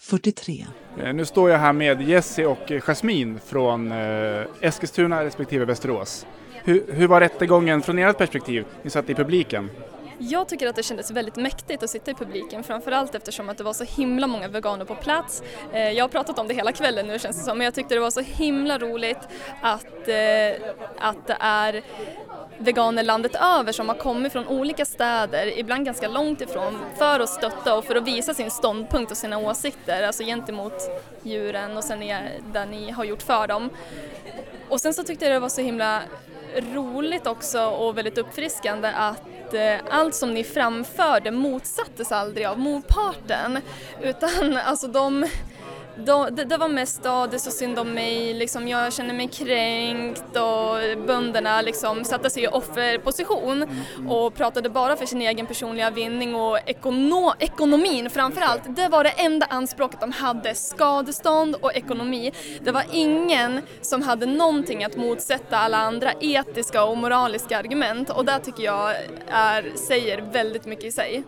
43. Eh, nu står jag här med Jesse och Jasmine från eh, Eskilstuna respektive Västerås. Hur, hur var rättegången från ert perspektiv? Ni satt i publiken. Jag tycker att det kändes väldigt mäktigt att sitta i publiken, framförallt eftersom att det var så himla många veganer på plats. Eh, jag har pratat om det hela kvällen nu känns det som, men jag tyckte det var så himla roligt att, eh, att det är veganer landet över som har kommit från olika städer, ibland ganska långt ifrån, för att stötta och för att visa sin ståndpunkt och sina åsikter, alltså gentemot djuren och sen där det ni har gjort för dem. Och sen så tyckte jag det var så himla roligt också och väldigt uppfriskande att eh, allt som ni framförde motsattes aldrig av motparten utan alltså de de, det, det var mest ja, det är så synd om mig, liksom, jag känner mig kränkt och bönderna liksom satte sig i offerposition och pratade bara för sin egen personliga vinning och ekono, ekonomin framförallt. Det var det enda anspråket de hade, skadestånd och ekonomi. Det var ingen som hade någonting att motsätta alla andra etiska och moraliska argument och det tycker jag är, säger väldigt mycket i sig.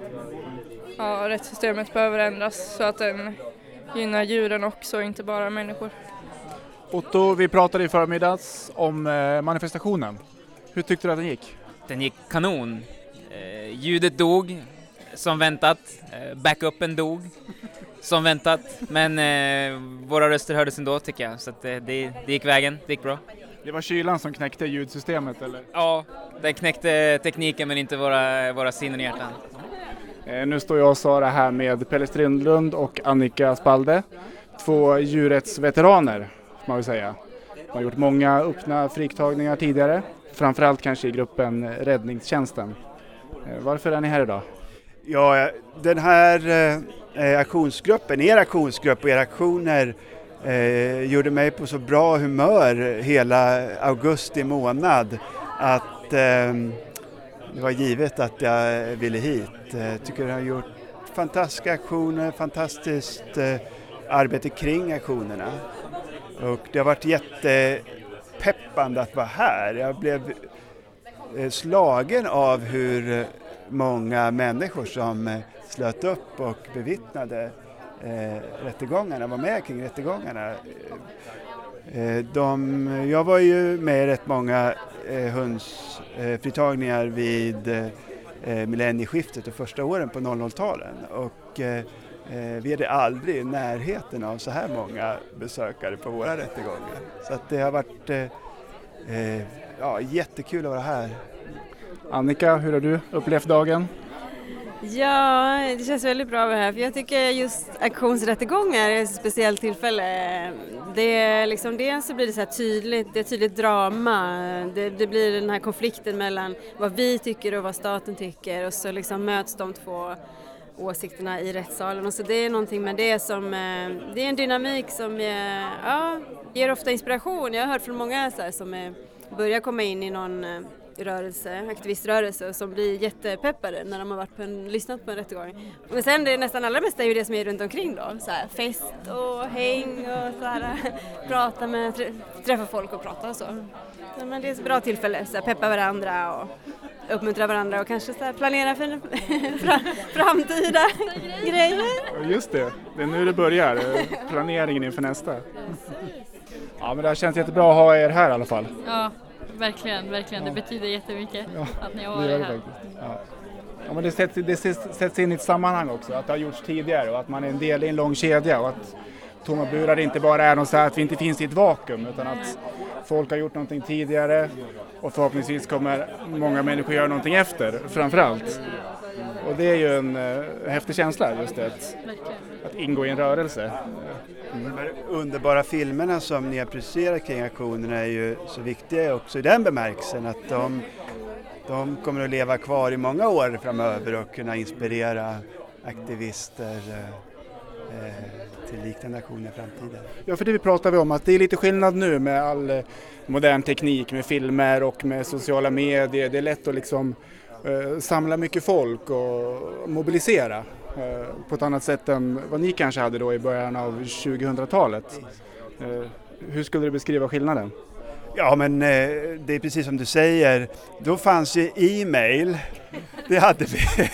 Ja, rättssystemet behöver ändras så att den gynnar djuren också, inte bara människor. Otto, vi pratade i förmiddags om eh, manifestationen. Hur tyckte du att den gick? Den gick kanon. Eh, ljudet dog, som väntat. Eh, backupen dog, som väntat. Men våra röster hördes ändå tycker jag, så att, eh, det, det gick vägen, det gick bra. Det var kylan som knäckte ljudsystemet eller? Ja, den knäckte tekniken men inte våra, våra sinnen och hjärtan. Eh, nu står jag och Sara här med Pelle Strindlund och Annika Spalde. Två djurrättsveteraner, får man väl säga. De har gjort många öppna friktagningar tidigare, framförallt kanske i gruppen Räddningstjänsten. Eh, varför är ni här idag? Ja, den här eh, eh, aktionsgruppen, er aktionsgrupp och era aktioner eh, gjorde mig på så bra humör hela augusti månad att eh, det var givet att jag ville hit. Jag tycker jag har gjort fantastiska aktioner, fantastiskt eh, arbete kring aktionerna. Och det har varit jättepeppande att vara här. Jag blev eh, slagen av hur många människor som slöt upp och bevittnade eh, rättegångarna, var med kring rättegångarna. Eh, de, jag var ju med i rätt många eh, hundsfritagningar eh, vid eh, eh, millennieskiftet och första åren på 00-talen och eh, eh, vi hade aldrig i närheten av så här många besökare på våra rättegångar. Så att det har varit eh, eh, ja, jättekul att vara här. Annika, hur har du upplevt dagen? Ja, det känns väldigt bra att vara här för jag tycker just auktionsrättegångar är ett speciellt tillfälle. Det är liksom, dels så blir det så här tydligt, det är ett tydligt drama. Det, det blir den här konflikten mellan vad vi tycker och vad staten tycker och så liksom möts de två åsikterna i rättssalen och så det är någonting med det som, eh, det är en dynamik som eh, ja, ger ofta inspiration. Jag har hört från många så här, som är, börjar komma in i någon rörelse, aktiviströrelse som blir jättepeppade när de har varit på en, lyssnat på en rättegång. Men sen det nästan allra mesta är ju det som är runt omkring då, så här, fest och häng och så här, prata med, trä- träffa folk och prata och så. Men det är ett bra tillfälle, så här, peppa varandra och uppmuntra varandra och kanske så här, planera för framtida grejer. Just det, det är nu det börjar, planeringen inför nästa. Ja, men det har känts jättebra att ha er här i alla fall. Ja, verkligen, verkligen. Det betyder jättemycket att ni har Det varit det här. faktiskt. Ja. Ja, men det, sätts, det sätts, in i ett sammanhang också, att det har gjorts tidigare och att man är en del i en lång kedja och att tomma burar inte bara är något så att vi inte finns i ett vakuum utan att folk har gjort någonting tidigare och förhoppningsvis kommer många människor göra någonting efter framförallt. Och det är ju en uh, häftig känsla just det, att, att ingå i en rörelse. De här underbara filmerna som ni har producerat kring aktionerna är ju så viktiga också i den bemärkelsen att de, de kommer att leva kvar i många år framöver och kunna inspirera aktivister eh, eh, till liknande aktioner i framtiden. Ja, för det vi pratar vi om att det är lite skillnad nu med all eh, modern teknik med filmer och med sociala medier. Det är lätt att liksom eh, samla mycket folk och mobilisera eh, på ett annat sätt än vad ni kanske hade då i början av 2000-talet. Eh, hur skulle du beskriva skillnaden? Ja men eh, det är precis som du säger, då fanns ju e-mail, det hade vi.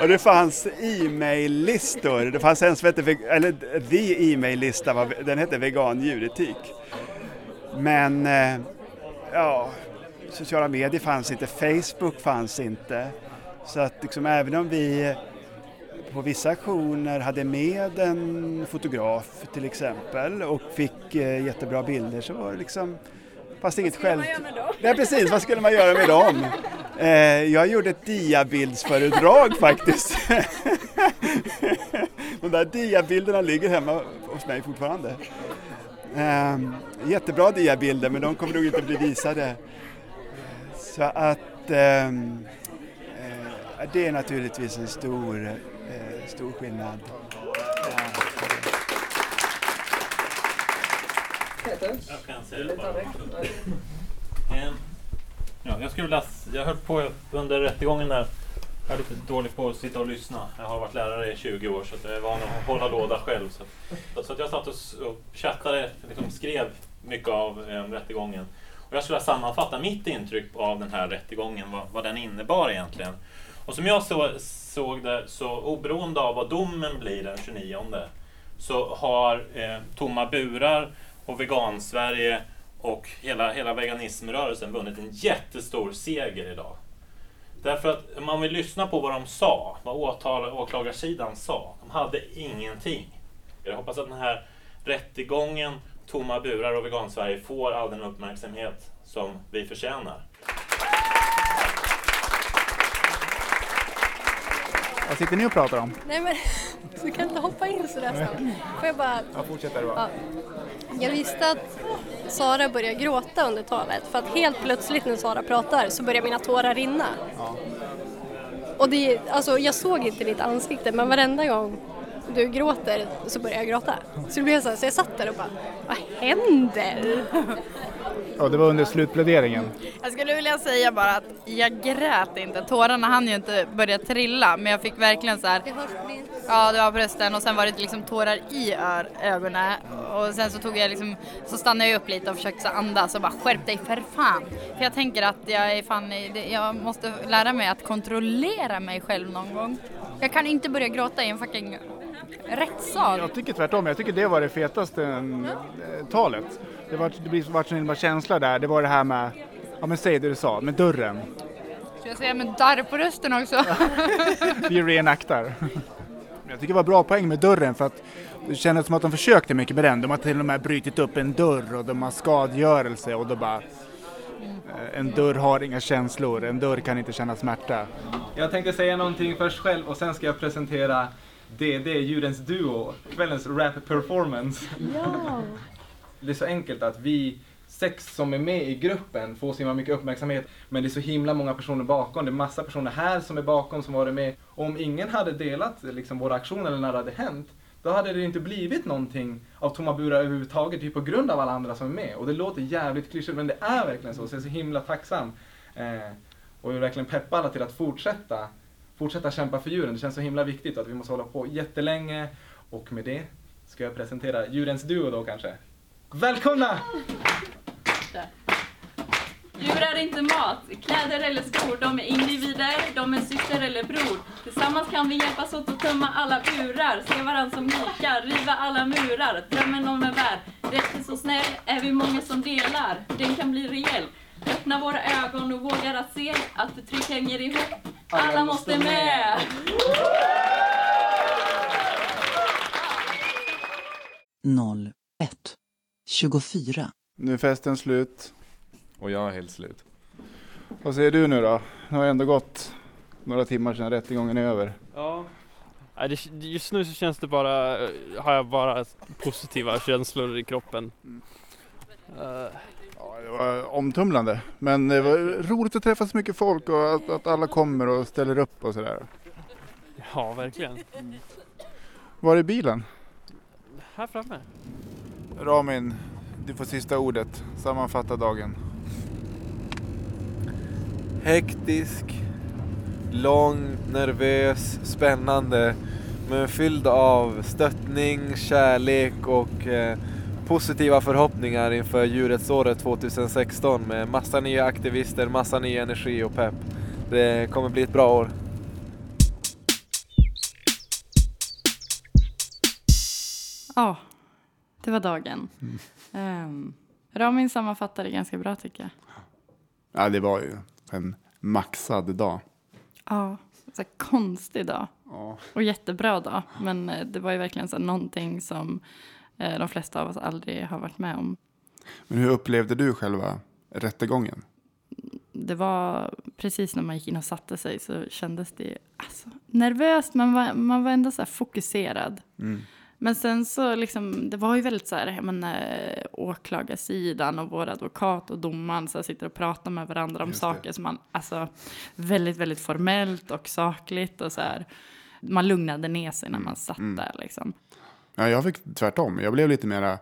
Och det fanns e-mail-listor. Det fanns en som hette, eller the e-mail-lista, var- den hette vegan djuretik. Men eh, ja, sociala medier fanns inte, Facebook fanns inte. Så att liksom, även om vi på vissa aktioner hade med en fotograf till exempel och fick eh, jättebra bilder så var det liksom Fast inget själv... Nej precis, vad skulle man göra med dem? Eh, jag gjorde ett diabildsföredrag faktiskt. De där diabilderna ligger hemma hos mig fortfarande. Eh, jättebra diabilder men de kommer nog inte bli visade. Så att ehm, eh, det är naturligtvis en stor, eh, stor skillnad. Jag kan säga det bara. Ja, jag skulle vilja, jag höll på under rättegången där. Jag är lite dålig på att sitta och lyssna. Jag har varit lärare i 20 år så att jag är van att hålla låda själv. Så, så att jag satt och, och chattade, liksom skrev mycket av eh, rättegången. Och jag skulle vilja sammanfatta mitt intryck av den här rättegången, vad, vad den innebar egentligen. Och som jag så, såg det, så oberoende av vad domen blir den 29 så har eh, tomma burar och vegansverige och hela, hela veganismrörelsen vunnit en jättestor seger idag. Därför att om man vill lyssna på vad de sa, vad åtal, åklagarsidan sa, de hade ingenting. Jag hoppas att den här rättegången, tomma burar och vegansverige får all den uppmärksamhet som vi förtjänar. Vad sitter ni och pratar om? Nej men, du kan inte hoppa in sådär snabbt. Får jag bara... Ja, fortsätt där Ja. Jag visste att Sara började gråta under talet för att helt plötsligt när Sara pratar så börjar mina tårar rinna. Och det, alltså, jag såg inte ditt ansikte men varenda gång du gråter så börjar jag gråta. Så det blev så, här, så jag satt där och bara, vad händer? Ja, det var under slutpläderingen. Jag skulle vilja säga bara att jag grät inte. Tårarna hann ju inte börja trilla men jag fick verkligen så här. Ja, det var brösten och sen var det liksom tårar i ör, ögonen och sen så tog jag liksom, så stannade jag upp lite och försökte så andas och bara skärp dig för fan. För jag tänker att jag är fan, jag måste lära mig att kontrollera mig själv någon gång. Jag kan inte börja gråta i en fucking rättssal. Jag tycker tvärtom. Jag tycker det var det fetaste eh, talet. Det var det blir- vart en himla känsla där. Det var det här med, ja men säg det du sa, med dörren. Ska jag säga med darr på rösten också? Vi reenaktar. Jag tycker det var bra poäng med dörren för att det kändes som att de försökte mycket med den. De har till och med brutit upp en dörr och de har skadegörelse och då bara eh, en dörr har inga känslor, en dörr kan inte känna smärta. Jag tänkte säga någonting först själv och sen ska jag presentera DD, Djurens Duo, kvällens rap performance. Ja. Det är så enkelt att vi sex som är med i gruppen får så himla mycket uppmärksamhet men det är så himla många personer bakom. Det är massa personer här som är bakom som varit med. Och om ingen hade delat liksom, våra aktioner eller när det hade hänt då hade det inte blivit någonting av tomma burar överhuvudtaget typ på grund av alla andra som är med. Och det låter jävligt klyschigt men det är verkligen så. Så jag är så himla tacksam. Eh, och jag vill verkligen peppa alla till att fortsätta, fortsätta kämpa för djuren. Det känns så himla viktigt att vi måste hålla på jättelänge. Och med det ska jag presentera djurens duo då kanske. Välkomna! Djur är inte mat, kläder eller skor. De är individer, de är syster eller bror. Tillsammans kan vi hjälpas åt att tömma alla burar. Se varandra som likar, riva alla murar. Drömmen om en värld, rättvis och snäll är vi många som delar. Den kan bli rejäl. Öppna våra ögon och våga att se att förtryck hänger ihop. Alla måste med! 0, 1, 24. Nu är festen slut. Och jag är helt slut. Vad säger du nu då? Det har ändå gått några timmar sedan rättegången är över. Ja. Det, just nu så känns det bara, eh, har jag bara positiva känslor i kroppen. Eh, Det var omtumlande. Men det var roligt att träffa så mycket folk och att, att alla kommer och ställer upp och sådär. ja, verkligen. Var är bilen? Här framme. Ramin, du får sista ordet. Sammanfatta dagen. Hektisk, lång, nervös, spännande. Men fylld av stöttning, kärlek och eh, positiva förhoppningar inför djurrättsåret 2016 med massa nya aktivister, massa ny energi och pepp. Det kommer bli ett bra år. Ja, det var dagen. Ehm, Ramin sammanfattar det ganska bra tycker jag. Ja, det var ju en maxad dag. Ja, så konstig dag. Ja. Och jättebra dag. Men eh, det var ju verkligen så någonting som de flesta av oss aldrig har varit med om. Men hur upplevde du själva rättegången? Det var precis när man gick in och satte sig så kändes det alltså, nervöst. Man var, man var ändå så fokuserad. Mm. Men sen så liksom, det var ju väldigt så här, jag menar, åklagarsidan och vår advokat och domaren så här, sitter och pratar med varandra om Just det. saker som man, alltså väldigt, väldigt formellt och sakligt och så här. Man lugnade ner sig när man satt Mm. där liksom. Ja, jag fick tvärtom. Jag blev lite mera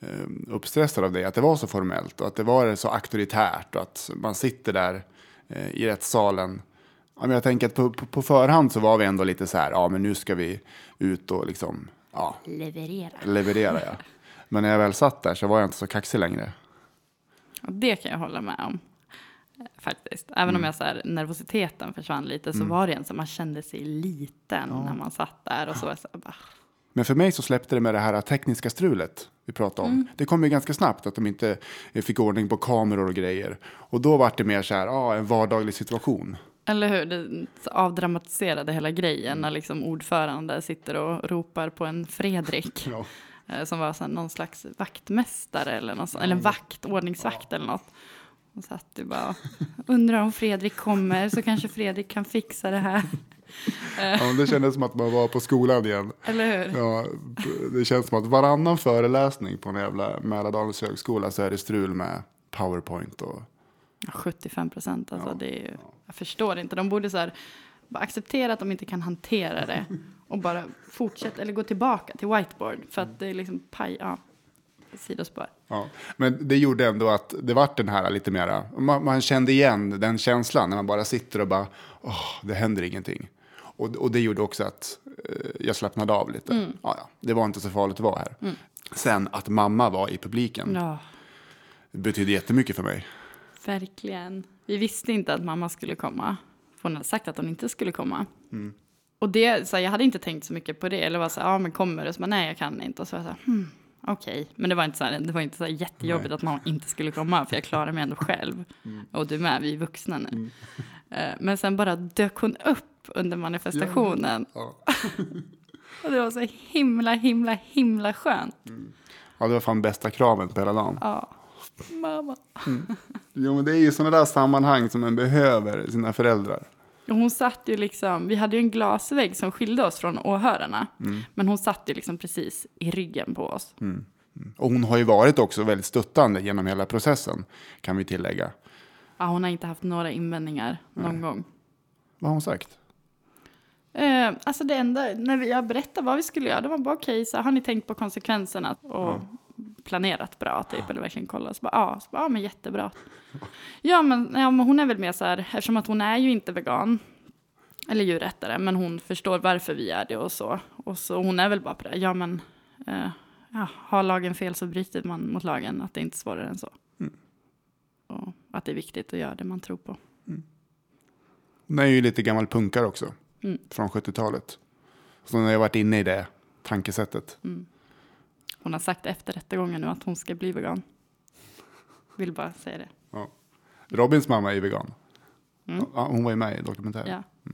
eh, uppstressad av det. Att det var så formellt och att det var så auktoritärt och att man sitter där eh, i rättssalen. Ja, men jag tänker att på, på, på förhand så var vi ändå lite så här, ja men nu ska vi ut och liksom, ja, Leverera. leverera ja. Men när jag väl satt där så var jag inte så kaxig längre. Det kan jag hålla med om. eh, Faktiskt. Även Mm. om jag så här, nervositeten försvann lite så Mm. var det en som man kände sig liten när man satt där och så. så här, bara, Men för mig så släppte det med det här tekniska strulet vi pratade om. Mm. Det kom ju ganska snabbt att de inte fick ordning på kameror och grejer. Och då var det mer så här, ja, en vardaglig situation. Eller hur? Det avdramatiserade hela grejen när liksom ordförande sitter och ropar på en Fredrik. Ja. eh, Som var så någon slags vaktmästare eller, något, sånt, eller en vakt, ordningsvakt eller något. Och så att du bara undrar om Fredrik kommer så kanske Fredrik kan fixa det här. Ja, det kändes som att man var på skolan igen. Eller hur? Ja, det känns som att varannan föreläsning på en jävla Mälardalens högskola så är det strul med powerpoint och 75 procent, alltså det är ju, jag förstår inte. De borde så här, acceptera att de inte kan hantera det och bara fortsätta eller gå tillbaka till whiteboard för att det är liksom paj, ja, sidospår. Ja, men det gjorde ändå att det vart den här lite mera, man, man kände igen den känslan när man bara sitter och bara, åh, det händer ingenting. Och, och det gjorde också att eh, jag slappnade av lite. Mm. Ja, ja, det var inte så farligt att vara här. Mm. Sen att mamma var i publiken Ja, betydde jättemycket för mig. verkligen. Vi visste inte att mamma skulle komma. Hon hade sagt att hon inte skulle komma. Mm. Och det, så här, jag hade inte tänkt så mycket på det. Eller var så här, ja men kommer du? Så bara, nej jag kan inte. Och så var jag så här, hmm, okej. Men det var inte så här, det var inte så här jättejobbigt Nej. att mamma inte skulle komma. För jag klarar mig ändå själv. Mm. Och du med, vi är vuxna nu. Eh, Men sen bara dök hon upp under manifestationen. Ja. Och det var så himla, himla, himla skönt. Ja, det var fan bästa kraven på hela dagen. Ja, mamma. Jo, men det är ju sådana där sammanhang som man behöver sina föräldrar. Hon satt ju liksom, vi hade ju en glasvägg som skilde oss från åhörarna. Mm. Men hon satt ju liksom precis i ryggen på oss. Mm. Mm. Och hon har ju varit också väldigt stöttande genom hela processen, kan vi tillägga. Ja, hon har inte haft några invändningar någon gång. Vad har hon sagt? Eh, alltså det enda, när jag berättade vad vi skulle göra, det var bara okej, så här, har ni tänkt på konsekvenserna och planerat bra typ, eller verkligen kollat? Så bara, ja, så bara, ja men jättebra. Ja men, ja men hon är väl mer så här, eftersom att hon är ju inte vegan, eller djurrättare, men hon förstår varför vi är det och så. Och så hon är väl bara på det, ja men, eh, ja, har lagen fel så bryter man mot lagen, att det är inte svårare än så. Mm. Och att det är viktigt att göra det man tror på. Hon är ju lite gammal punkare också, Mm. från 70-talet. Så hon har ju varit inne i det tankesättet. Mm. Hon har sagt efter rättegången nu att hon ska bli vegan. Vill bara säga det. Ja. Robins mamma är vegan. Mm. Ja, hon var ju med i dokumentären. Ja.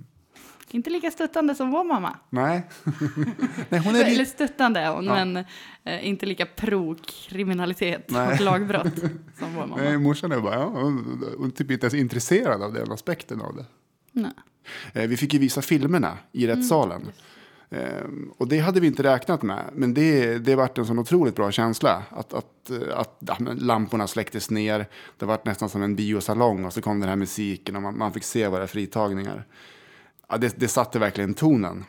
Inte lika stöttande som vår mamma. Nej. Nej, hon är Eller stöttande är hon, Ja. men eh, inte lika pro-kriminalitet och lagbrott som vår mamma. Nej, morsan är bara, ja, hon, hon är typ inte ens intresserad av den aspekten av det. Nej. Eh, Vi fick ju visa filmerna i Mm. rättssalen. Ehm, och det hade vi inte räknat med. Men det, det vart en sån otroligt bra känsla. Att, att, eh, att men lamporna släcktes ner. Det vart nästan som en biosalong. Och så kom den här musiken och man, man fick se våra fritagningar. Ja, det, det satte verkligen tonen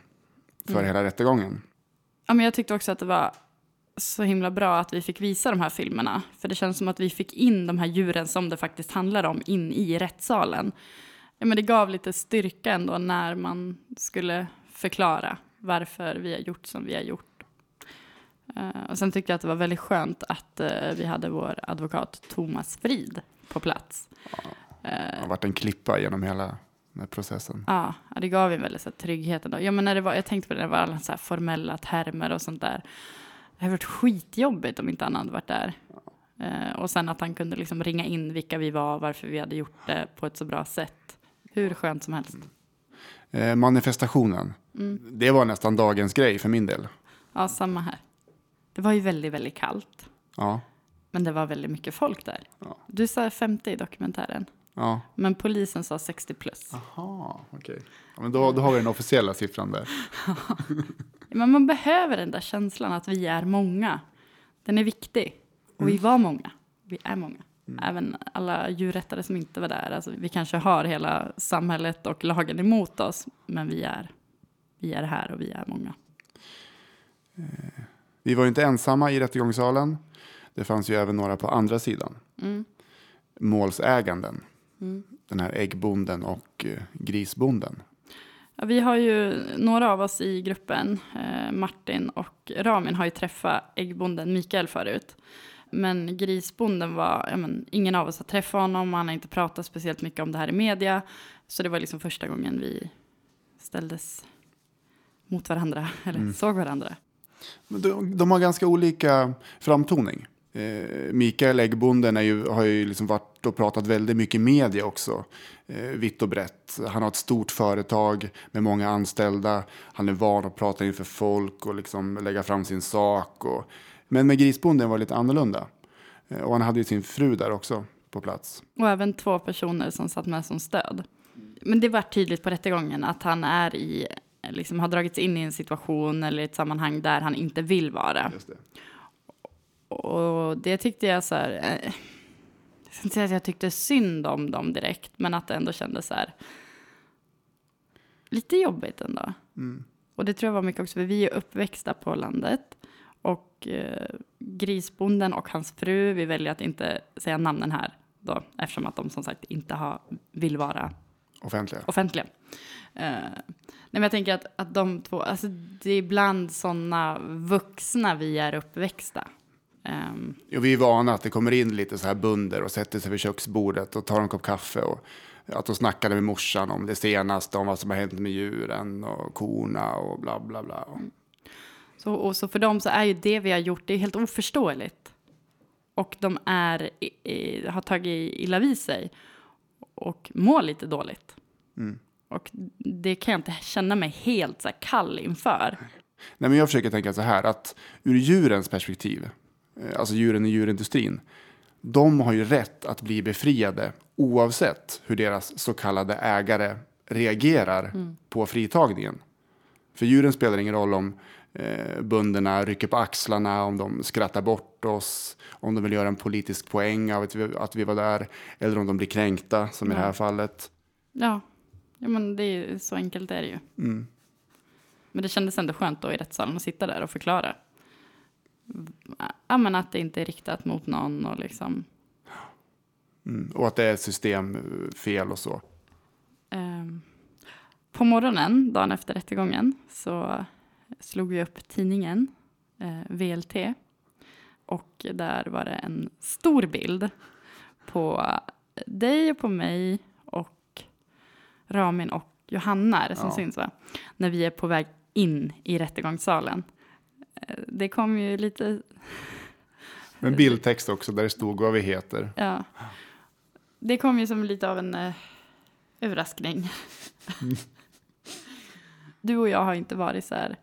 för Mm. hela rättegången. Ja, men jag tyckte också att det var så himla bra att vi fick visa de här filmerna. För det känns som att vi fick in de här djuren som det faktiskt handlar om in i rättssalen. Ja, men det gav lite styrka ändå när man skulle förklara varför vi har gjort som vi har gjort. Eh, och sen tyckte jag att det var väldigt skönt att eh, vi hade vår advokat Thomas Frid på plats. Det Eh, har varit en klippa genom hela här processen. Ja, ja, det gav en väldigt så här, trygghet ändå. Ja, men när det var, jag tänkte på det, när det var alla så här formella termer och sånt där. Det hade varit skitjobbigt om inte han hade varit där. Eh, och sen att han kunde liksom ringa in vilka vi var, varför vi hade gjort det på ett så bra sätt. Hur skönt som helst. Eh, manifestationen. Mm. Det var nästan dagens grej för min del. Ja, samma här. Det var ju väldigt, väldigt kallt. Ja. Men det var väldigt mycket folk där. Du sa 50 i dokumentären. Ja. Men polisen sa 60 plus. Jaha, okej. Ja, men då, då har vi den officiella siffran där. Men man behöver den där känslan att vi är många. Den är viktig. Och vi Mm. var många. Vi är många. Även alla djurrättare som inte var där. Alltså, vi kanske har hela samhället och lagen emot oss. Men vi är, vi är här och vi är många. Vi var ju inte ensamma i rättegångssalen. Det fanns ju även några på andra sidan. Mm. Målsäganden. Mm. Den här äggbonden och eh, grisbonden. Ja, vi har ju några av oss i gruppen, eh, Martin och Ramin, har ju träffat äggbonden Mikael förut. Men grisbonden var, ja, men, ingen av oss har träffat honom, han har inte pratat speciellt mycket om det här i media. Så det var liksom första gången vi ställdes mot varandra, eller Mm. såg varandra. De, de har ganska olika framtoning. Eh, Mikael Äggbonden är ju, har ju liksom varit och pratat väldigt mycket i media också. Eh, vitt och brett. Han har ett stort företag med många anställda. Han är van att prata inför folk och liksom lägga fram sin sak. Och, men med Grisbonden var det lite annorlunda. Eh, och han hade ju sin fru där också på plats. Och även två personer som satt med som stöd. Men det var tydligt på rättegången att han är i, liksom har dragits in i en situation eller ett sammanhang där han inte vill vara. Och det tyckte jag så här, eh, jag ska inte säga att jag tyckte synd om dem direkt, men att det ändå kändes så här, lite jobbigt ändå. Mm. Och det tror jag var mycket också, för vi är uppväxta på landet. Och eh, grisbonden och hans fru, vi väljer att inte säga namnen här då, eftersom att de som sagt inte har, vill vara Offentliga. offentliga. Eh, nej, men jag tänker att, att de två, alltså det är ibland sådana vuxna vi är uppväxta. Ehm, Och vi är vana att det kommer in lite så här bunder och sätter sig vid köksbordet och tar en kopp kaffe. Och att de snackade med morsan om det senaste, om vad som har hänt med djuren och korna och bla bla bla. Så, och så för dem så är ju det vi har gjort, det är helt oförståeligt. Och de är, i, har tagit illa vid sig och mår lite dåligt. Mm. Och det kan jag inte känna mig helt så kall inför. Nej, men jag försöker tänka så här att ur djurens perspektiv, eh, alltså djuren i djurindustrin, de har ju rätt att bli befriade oavsett hur deras så kallade ägare reagerar Mm. på fritagningen. För djuren spelar ingen roll om eh, bönderna rycker på axlarna, om de skrattar bort oss, om de vill göra en politisk poäng av att vi, att vi var där, eller om de blir kränkta, som i det här Ja. fallet. Ja, ja men det är så enkelt är det ju. Mm. Men det kändes ändå skönt då i rättssalen att sitta där och förklara. Ja, men att det inte är riktat mot någon och liksom. Mm. Och att det är systemfel och så. ehm, på morgonen, dagen efter rättegången, så slog vi upp tidningen eh, VLT. Och där var det en stor bild på dig och på mig och Ramin och Johanna är det som Ja. syns va? När vi är på väg in i rättegångssalen. Eh, Det kom ju lite, Men bildtext också där det stod vad vi heter. ja. Det kom ju som lite av en eh, överraskning. Mm. Du och jag har inte varit så här,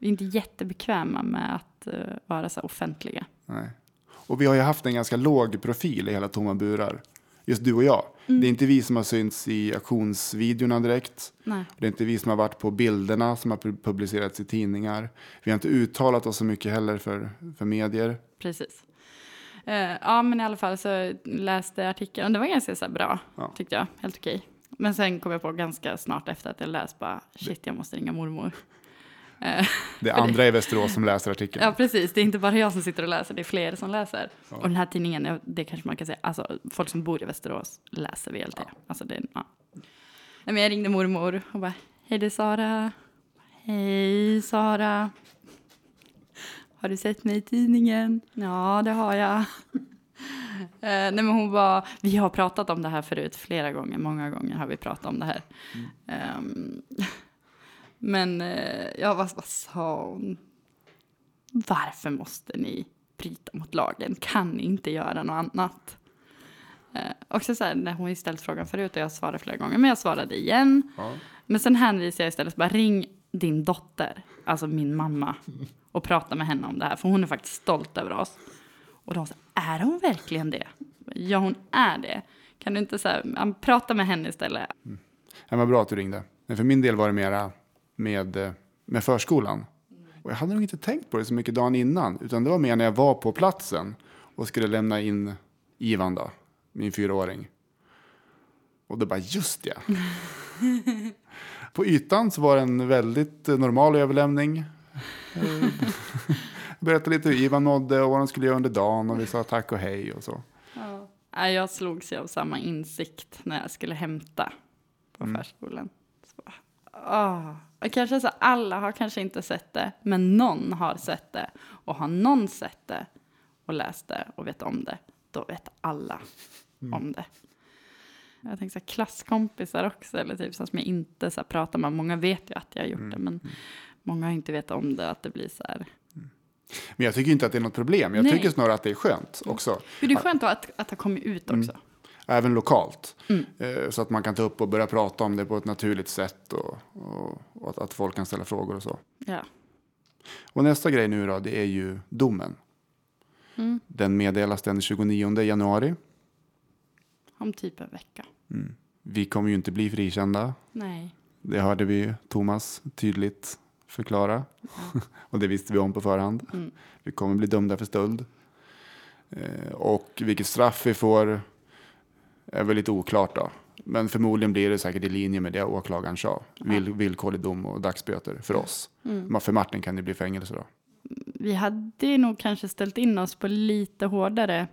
vi är inte jättebekväma med att eh, vara så offentliga. Nej. Och vi har ju haft en ganska låg profil i hela Tomma burar. Just du och jag. Mm. Det är inte vi som har synts i auktionsvideorna direkt. Nej. Det är inte vi som har varit på bilderna som har pu- publicerats i tidningar. Vi har inte uttalat oss så mycket heller för, för medier. Precis. Eh, ja, men i alla fall så läste jag artikeln och det var ganska så bra, Ja. tyckte jag. Helt okej. Men sen kom jag på ganska snart efter att jag läst bara, shit, jag måste ringa mormor. Eh, Det är andra i Västerås som läser artikeln. Ja, precis. Det är inte bara jag som sitter och läser, det är fler som läser. Ja. Och den här tidningen, ja, det kanske man kan säga, alltså folk som bor i Västerås läser VLT. Alltså det, ja. Men jag ringde mormor och bara, hej det är Sara. Hej Sara. Har du sett mig i tidningen? Ja, det har jag. Eh, nej men hon var, vi har pratat om det här förut flera gånger, många gånger har vi pratat om det här. Ehm, men uh, ja, vad, vad sa hon? Varför måste ni bryta mot lagen, kan inte göra något annat. Eh, också så här, när hon ställt frågan förut och jag svarade flera gånger, men jag svarade igen. Ja. Men sen hänvisade jag istället, bara ring din dotter, alltså min mamma, och prata med henne om det här, för hon är faktiskt stolt över oss. Och de sa, är hon verkligen det? Ja, hon är det. Kan du inte så här, ja, prata med henne istället? Det var bra att du ringde. Men för min del var det mera med, eh, med förskolan. Och jag hade nog inte tänkt på det så mycket dagen innan. Utan det var mer när jag var på platsen och skulle lämna in Ivan då, min fyraåring. Och då bara, just ja. På ytan så var det en väldigt normal överlämning. Berättade lite hur Ivan mådde och vad de skulle göra under dagen och vi sa tack och hej och så. Ja, jag slogs ju av samma insikt när jag skulle hämta på förskolan. Ah. och kanske så alla har kanske inte sett det, men någon har sett det. Och har någon sett det och läst det och vet om det, då vet alla om det. Jag tänker så här, klasskompisar också, eller typ så som jag inte så här, pratar med. Många vet ju att jag har gjort det, men många har inte vetat om det, att det blir så här. Men jag tycker inte att det är något problem. Jag Nej. tycker snarare att det är skönt också. Hur det är skönt att, att ha kommit ut också. Även lokalt. Mm. Eh, Så att man kan ta upp och börja prata om det på ett naturligt sätt. Och, och, och att, att folk kan ställa frågor och så. Ja. Och nästa grej nu då, det är ju domen. Mm. Den meddelas den 29 januari. Om typ en vecka. Mm. Vi kommer ju inte bli frikända. Nej. Det hörde vi Thomas tydligt förklara. och det visste vi om på förhand. Mm. Vi kommer bli dömda för stöld. Eh, och vilket straff vi får är väl lite oklart då. Men förmodligen blir det säkert i linje med det åklagaren sa. Vill, villkorlig dom och dagsböter för oss. Mm. För Martin kan det bli fängelse då. Vi hade nog kanske ställt in oss på lite hårdare.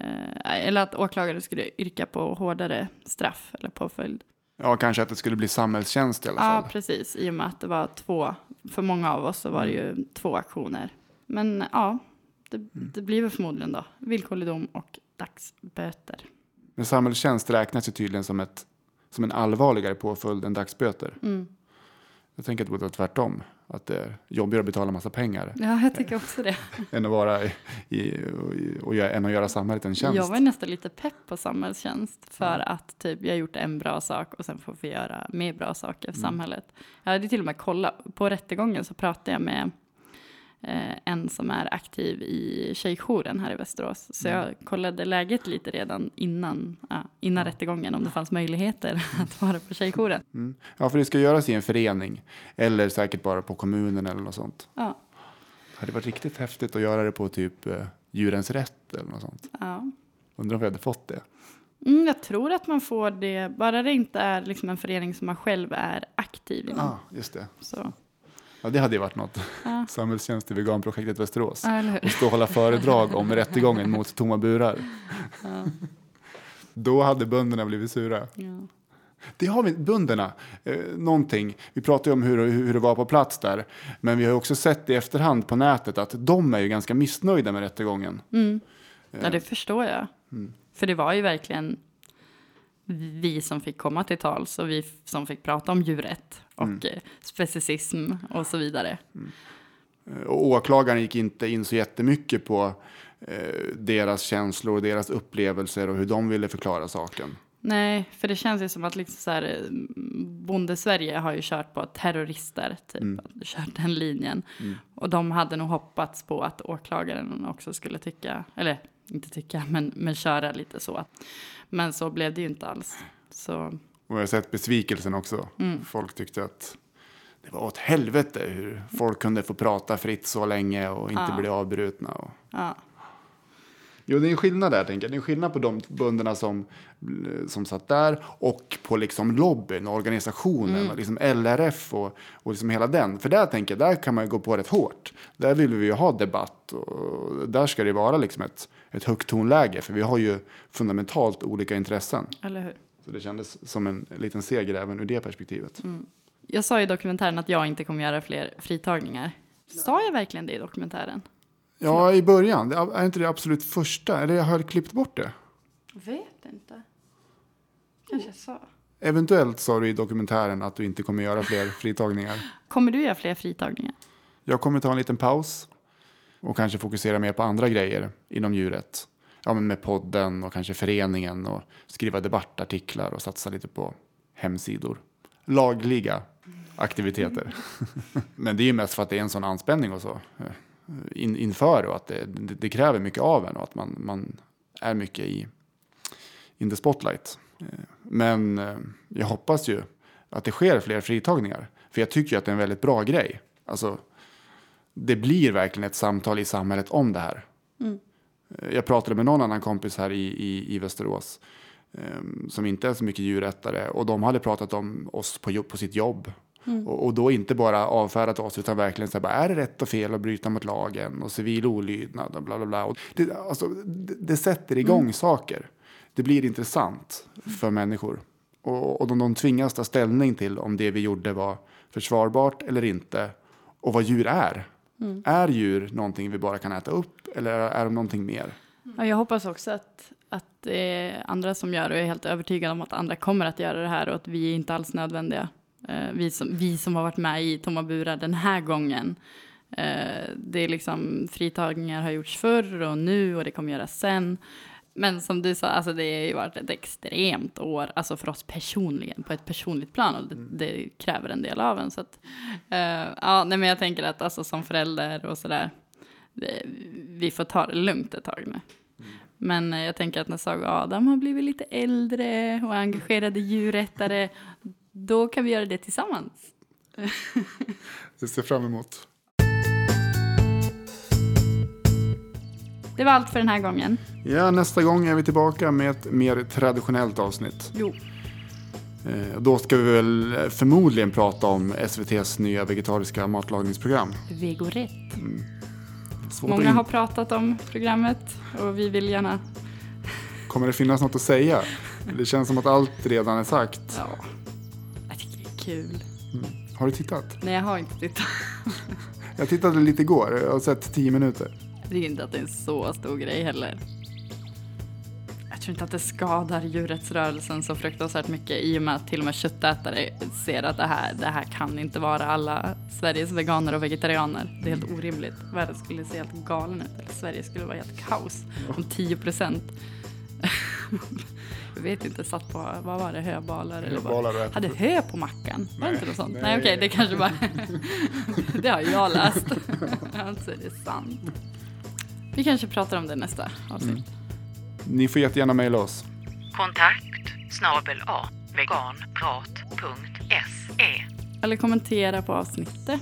Eh, eller att åklagare skulle yrka på hårdare straff eller påföljd. Ja, kanske att det skulle bli samhällstjänst i alla fall. Ja, precis. I och med att det var två. För många av oss så var det ju två aktioner. Men ja, det, det blir väl förmodligen då villkorlig dom och dagsböter. Men samhällstjänst räknas ju tydligen som, ett, som en allvarligare påföljd än dagsböter. Mm. Jag tänker att det borde vara tvärtom. Att det är jobbigare att betala massa pengar. Ja, jag tycker också det. än att vara i, i, och, och, göra- än att göra samhället en tjänst. Jag var nästan lite pepp på samhällstjänst för att typ jag har gjort en bra sak och sen får vi göra mer bra saker för Mm. samhället. Jag hade till och med kollat, på rättegången så pratade jag med en som är aktiv i tjejjouren här i Västerås. Så Mm. jag kollade läget lite redan innan, innan rättegången om det fanns möjligheter att vara på tjejjouren. Mm. Ja, för det ska göras i en förening. Eller säkert bara på kommunen eller något sånt. Ja, Det hade varit riktigt häftigt att göra det på typ eh, Djurens Rätt eller något sånt. ja. Undrar om vi hade fått det. Mm, jag tror att man får det, bara det inte är liksom en förening som man själv är aktiv inom. Ja, just det. Så. Ja, det hade ju varit något. Ja. Samhällstjänst i veganprojektet Västerås. Ja? Och stå och hålla föredrag om rättegången mot tomma burar. Ja. Då hade bönderna blivit sura. Ja. Det har vi, bönderna, eh, någonting. Vi pratade ju om hur, hur det var på plats där. Men vi har också sett i efterhand på nätet att de är ju ganska missnöjda med rättegången. Mm. Ja, Eh, det förstår jag. Mm. För det var ju verkligen vi som fick komma till tals och vi som fick prata om djurrätt och Mm. eh, specicism och så vidare. Eh, Och åklagaren gick inte in så jättemycket på eh, deras känslor och deras upplevelser och hur de ville förklara saken. Nej, för det känns ju som att liksom så här, eh, Bonde-Sverige har ju kört på terrorister, typ, Mm. kört den linjen. Mm. Och de hade nog hoppats på att åklagaren också skulle tycka, eller inte tycka, men, men köra lite så. Men så blev det ju inte alls. Så Och jag har sett besvikelsen också. Mm. Folk tyckte att det var åt helvete hur folk kunde få prata fritt så länge och inte Ja. bli avbrutna. Och... ja, Jo, det är en skillnad där, tänker jag. Det är en skillnad på de bönderna som, som satt där och på liksom lobbyn och organisationen, Mm. och liksom LRF och, och liksom hela den. För där tänker jag, där kan man ju gå på rätt hårt. Där vill vi ju ha debatt och där ska det vara liksom ett, ett högt tonläge. För vi har ju fundamentalt olika intressen. eller hur? Så det kändes som en liten seger även ur det perspektivet. Mm. Jag sa i dokumentären att jag inte kommer göra fler fritagningar. Sa jag verkligen det i dokumentären? Ja, i början. Det är inte det absolut första? Eller jag har klippt bort det. Vet inte. Kanske jag sa. Eventuellt sa du i dokumentären att du inte kommer göra fler fritagningar. Kommer du göra fler fritagningar? Jag kommer ta en liten paus. Och kanske fokusera mer på andra grejer inom djuret. Ja, men med podden och kanske föreningen och skriva debattartiklar och satsa lite på hemsidor. Lagliga aktiviteter. men det är ju mest för att det är en sån anspänning och så eh, in, inför och att det, det, det kräver mycket av en och att man, man är mycket i in the spotlight. Eh, men eh, jag hoppas ju att det sker fler fritagningar. För jag tycker ju att det är en väldigt bra grej. Alltså, det blir verkligen ett samtal i samhället om det här. Mm. Jag pratade med någon annan kompis här i, i, i Västerås eh, som inte är så mycket djurrättare och de hade pratat om oss på, jobb, på sitt jobb. Mm. Och, och då inte bara avfärdat oss utan verkligen så här, bara, är det rätt och fel att bryta mot lagen och civil olydnad och bla bla bla. Och det, alltså, det, det sätter igång Mm. saker. Det blir intressant för människor. Och, och de, de tvingas ta ställning till om det vi gjorde var försvarbart eller inte. Och vad djur är. Mm. Är djur någonting vi bara kan äta upp eller är de någonting mer? Ja, jag hoppas också att, att är andra som gör det och jag är helt övertygad om att andra kommer att göra det här och att vi är inte alls nödvändiga. Eh, vi, som, vi som har varit med i tomma burar den här gången. Eh, det är liksom fritagningar har gjorts förr och nu och det kommer göras sen. Men som du sa, alltså det har ju varit ett extremt år, alltså för oss personligen, på ett personligt plan och det, det kräver en del av en. Så att, eh, ja, nej, men jag tänker att alltså som förälder och sådär, vi får ta det lugnt ett tag nu. Men eh, jag tänker att när Saga och Adam har blivit lite äldre och engagerade djurrättare, då kan vi göra det tillsammans. Det ser fram emot. Det var allt för den här gången. Ja, nästa gång är vi tillbaka med ett mer traditionellt avsnitt. Jo. Eh, Då ska vi väl förmodligen prata om SVTs nya vegetariska matlagningsprogram. Vegorätt. Svårt Många har pratat om programmet och vi vill gärna... Kommer det finnas något att säga? Det känns som att allt redan är sagt. Ja, jag tycker det är kul. Har du tittat? Nej, jag har inte tittat. Jag tittade lite igår. Jag har sett tio minuter. Jag tycker inte att det är en så stor grej heller. Jag tror inte att det skadar djurrättsrörelsen så fruktansvärt mycket i och med att till och med köttätare ser att det här, det här kan inte vara alla Sveriges veganer och vegetarianer. Det är helt orimligt. Världen skulle se helt galen ut. Eller Sverige skulle vara helt kaos om 10 procent. Jag vet inte, satt på, vad var det, höbalar? Eller Höbalar Hade hö på mackan? Var det Nej, inte något sånt? nej. Nej, okej, det kanske bara... det har jag läst. alltså är det sant. Vi kanske pratar om det nästa avsnitt. Mm. Ni får jättegärna mejla oss. Kontakt snabel a veganprat.se Eller kommentera på avsnittet.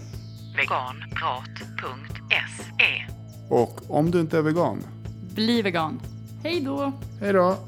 veganprat.se Och om du inte är vegan, Bli vegan. Hej då! hej då!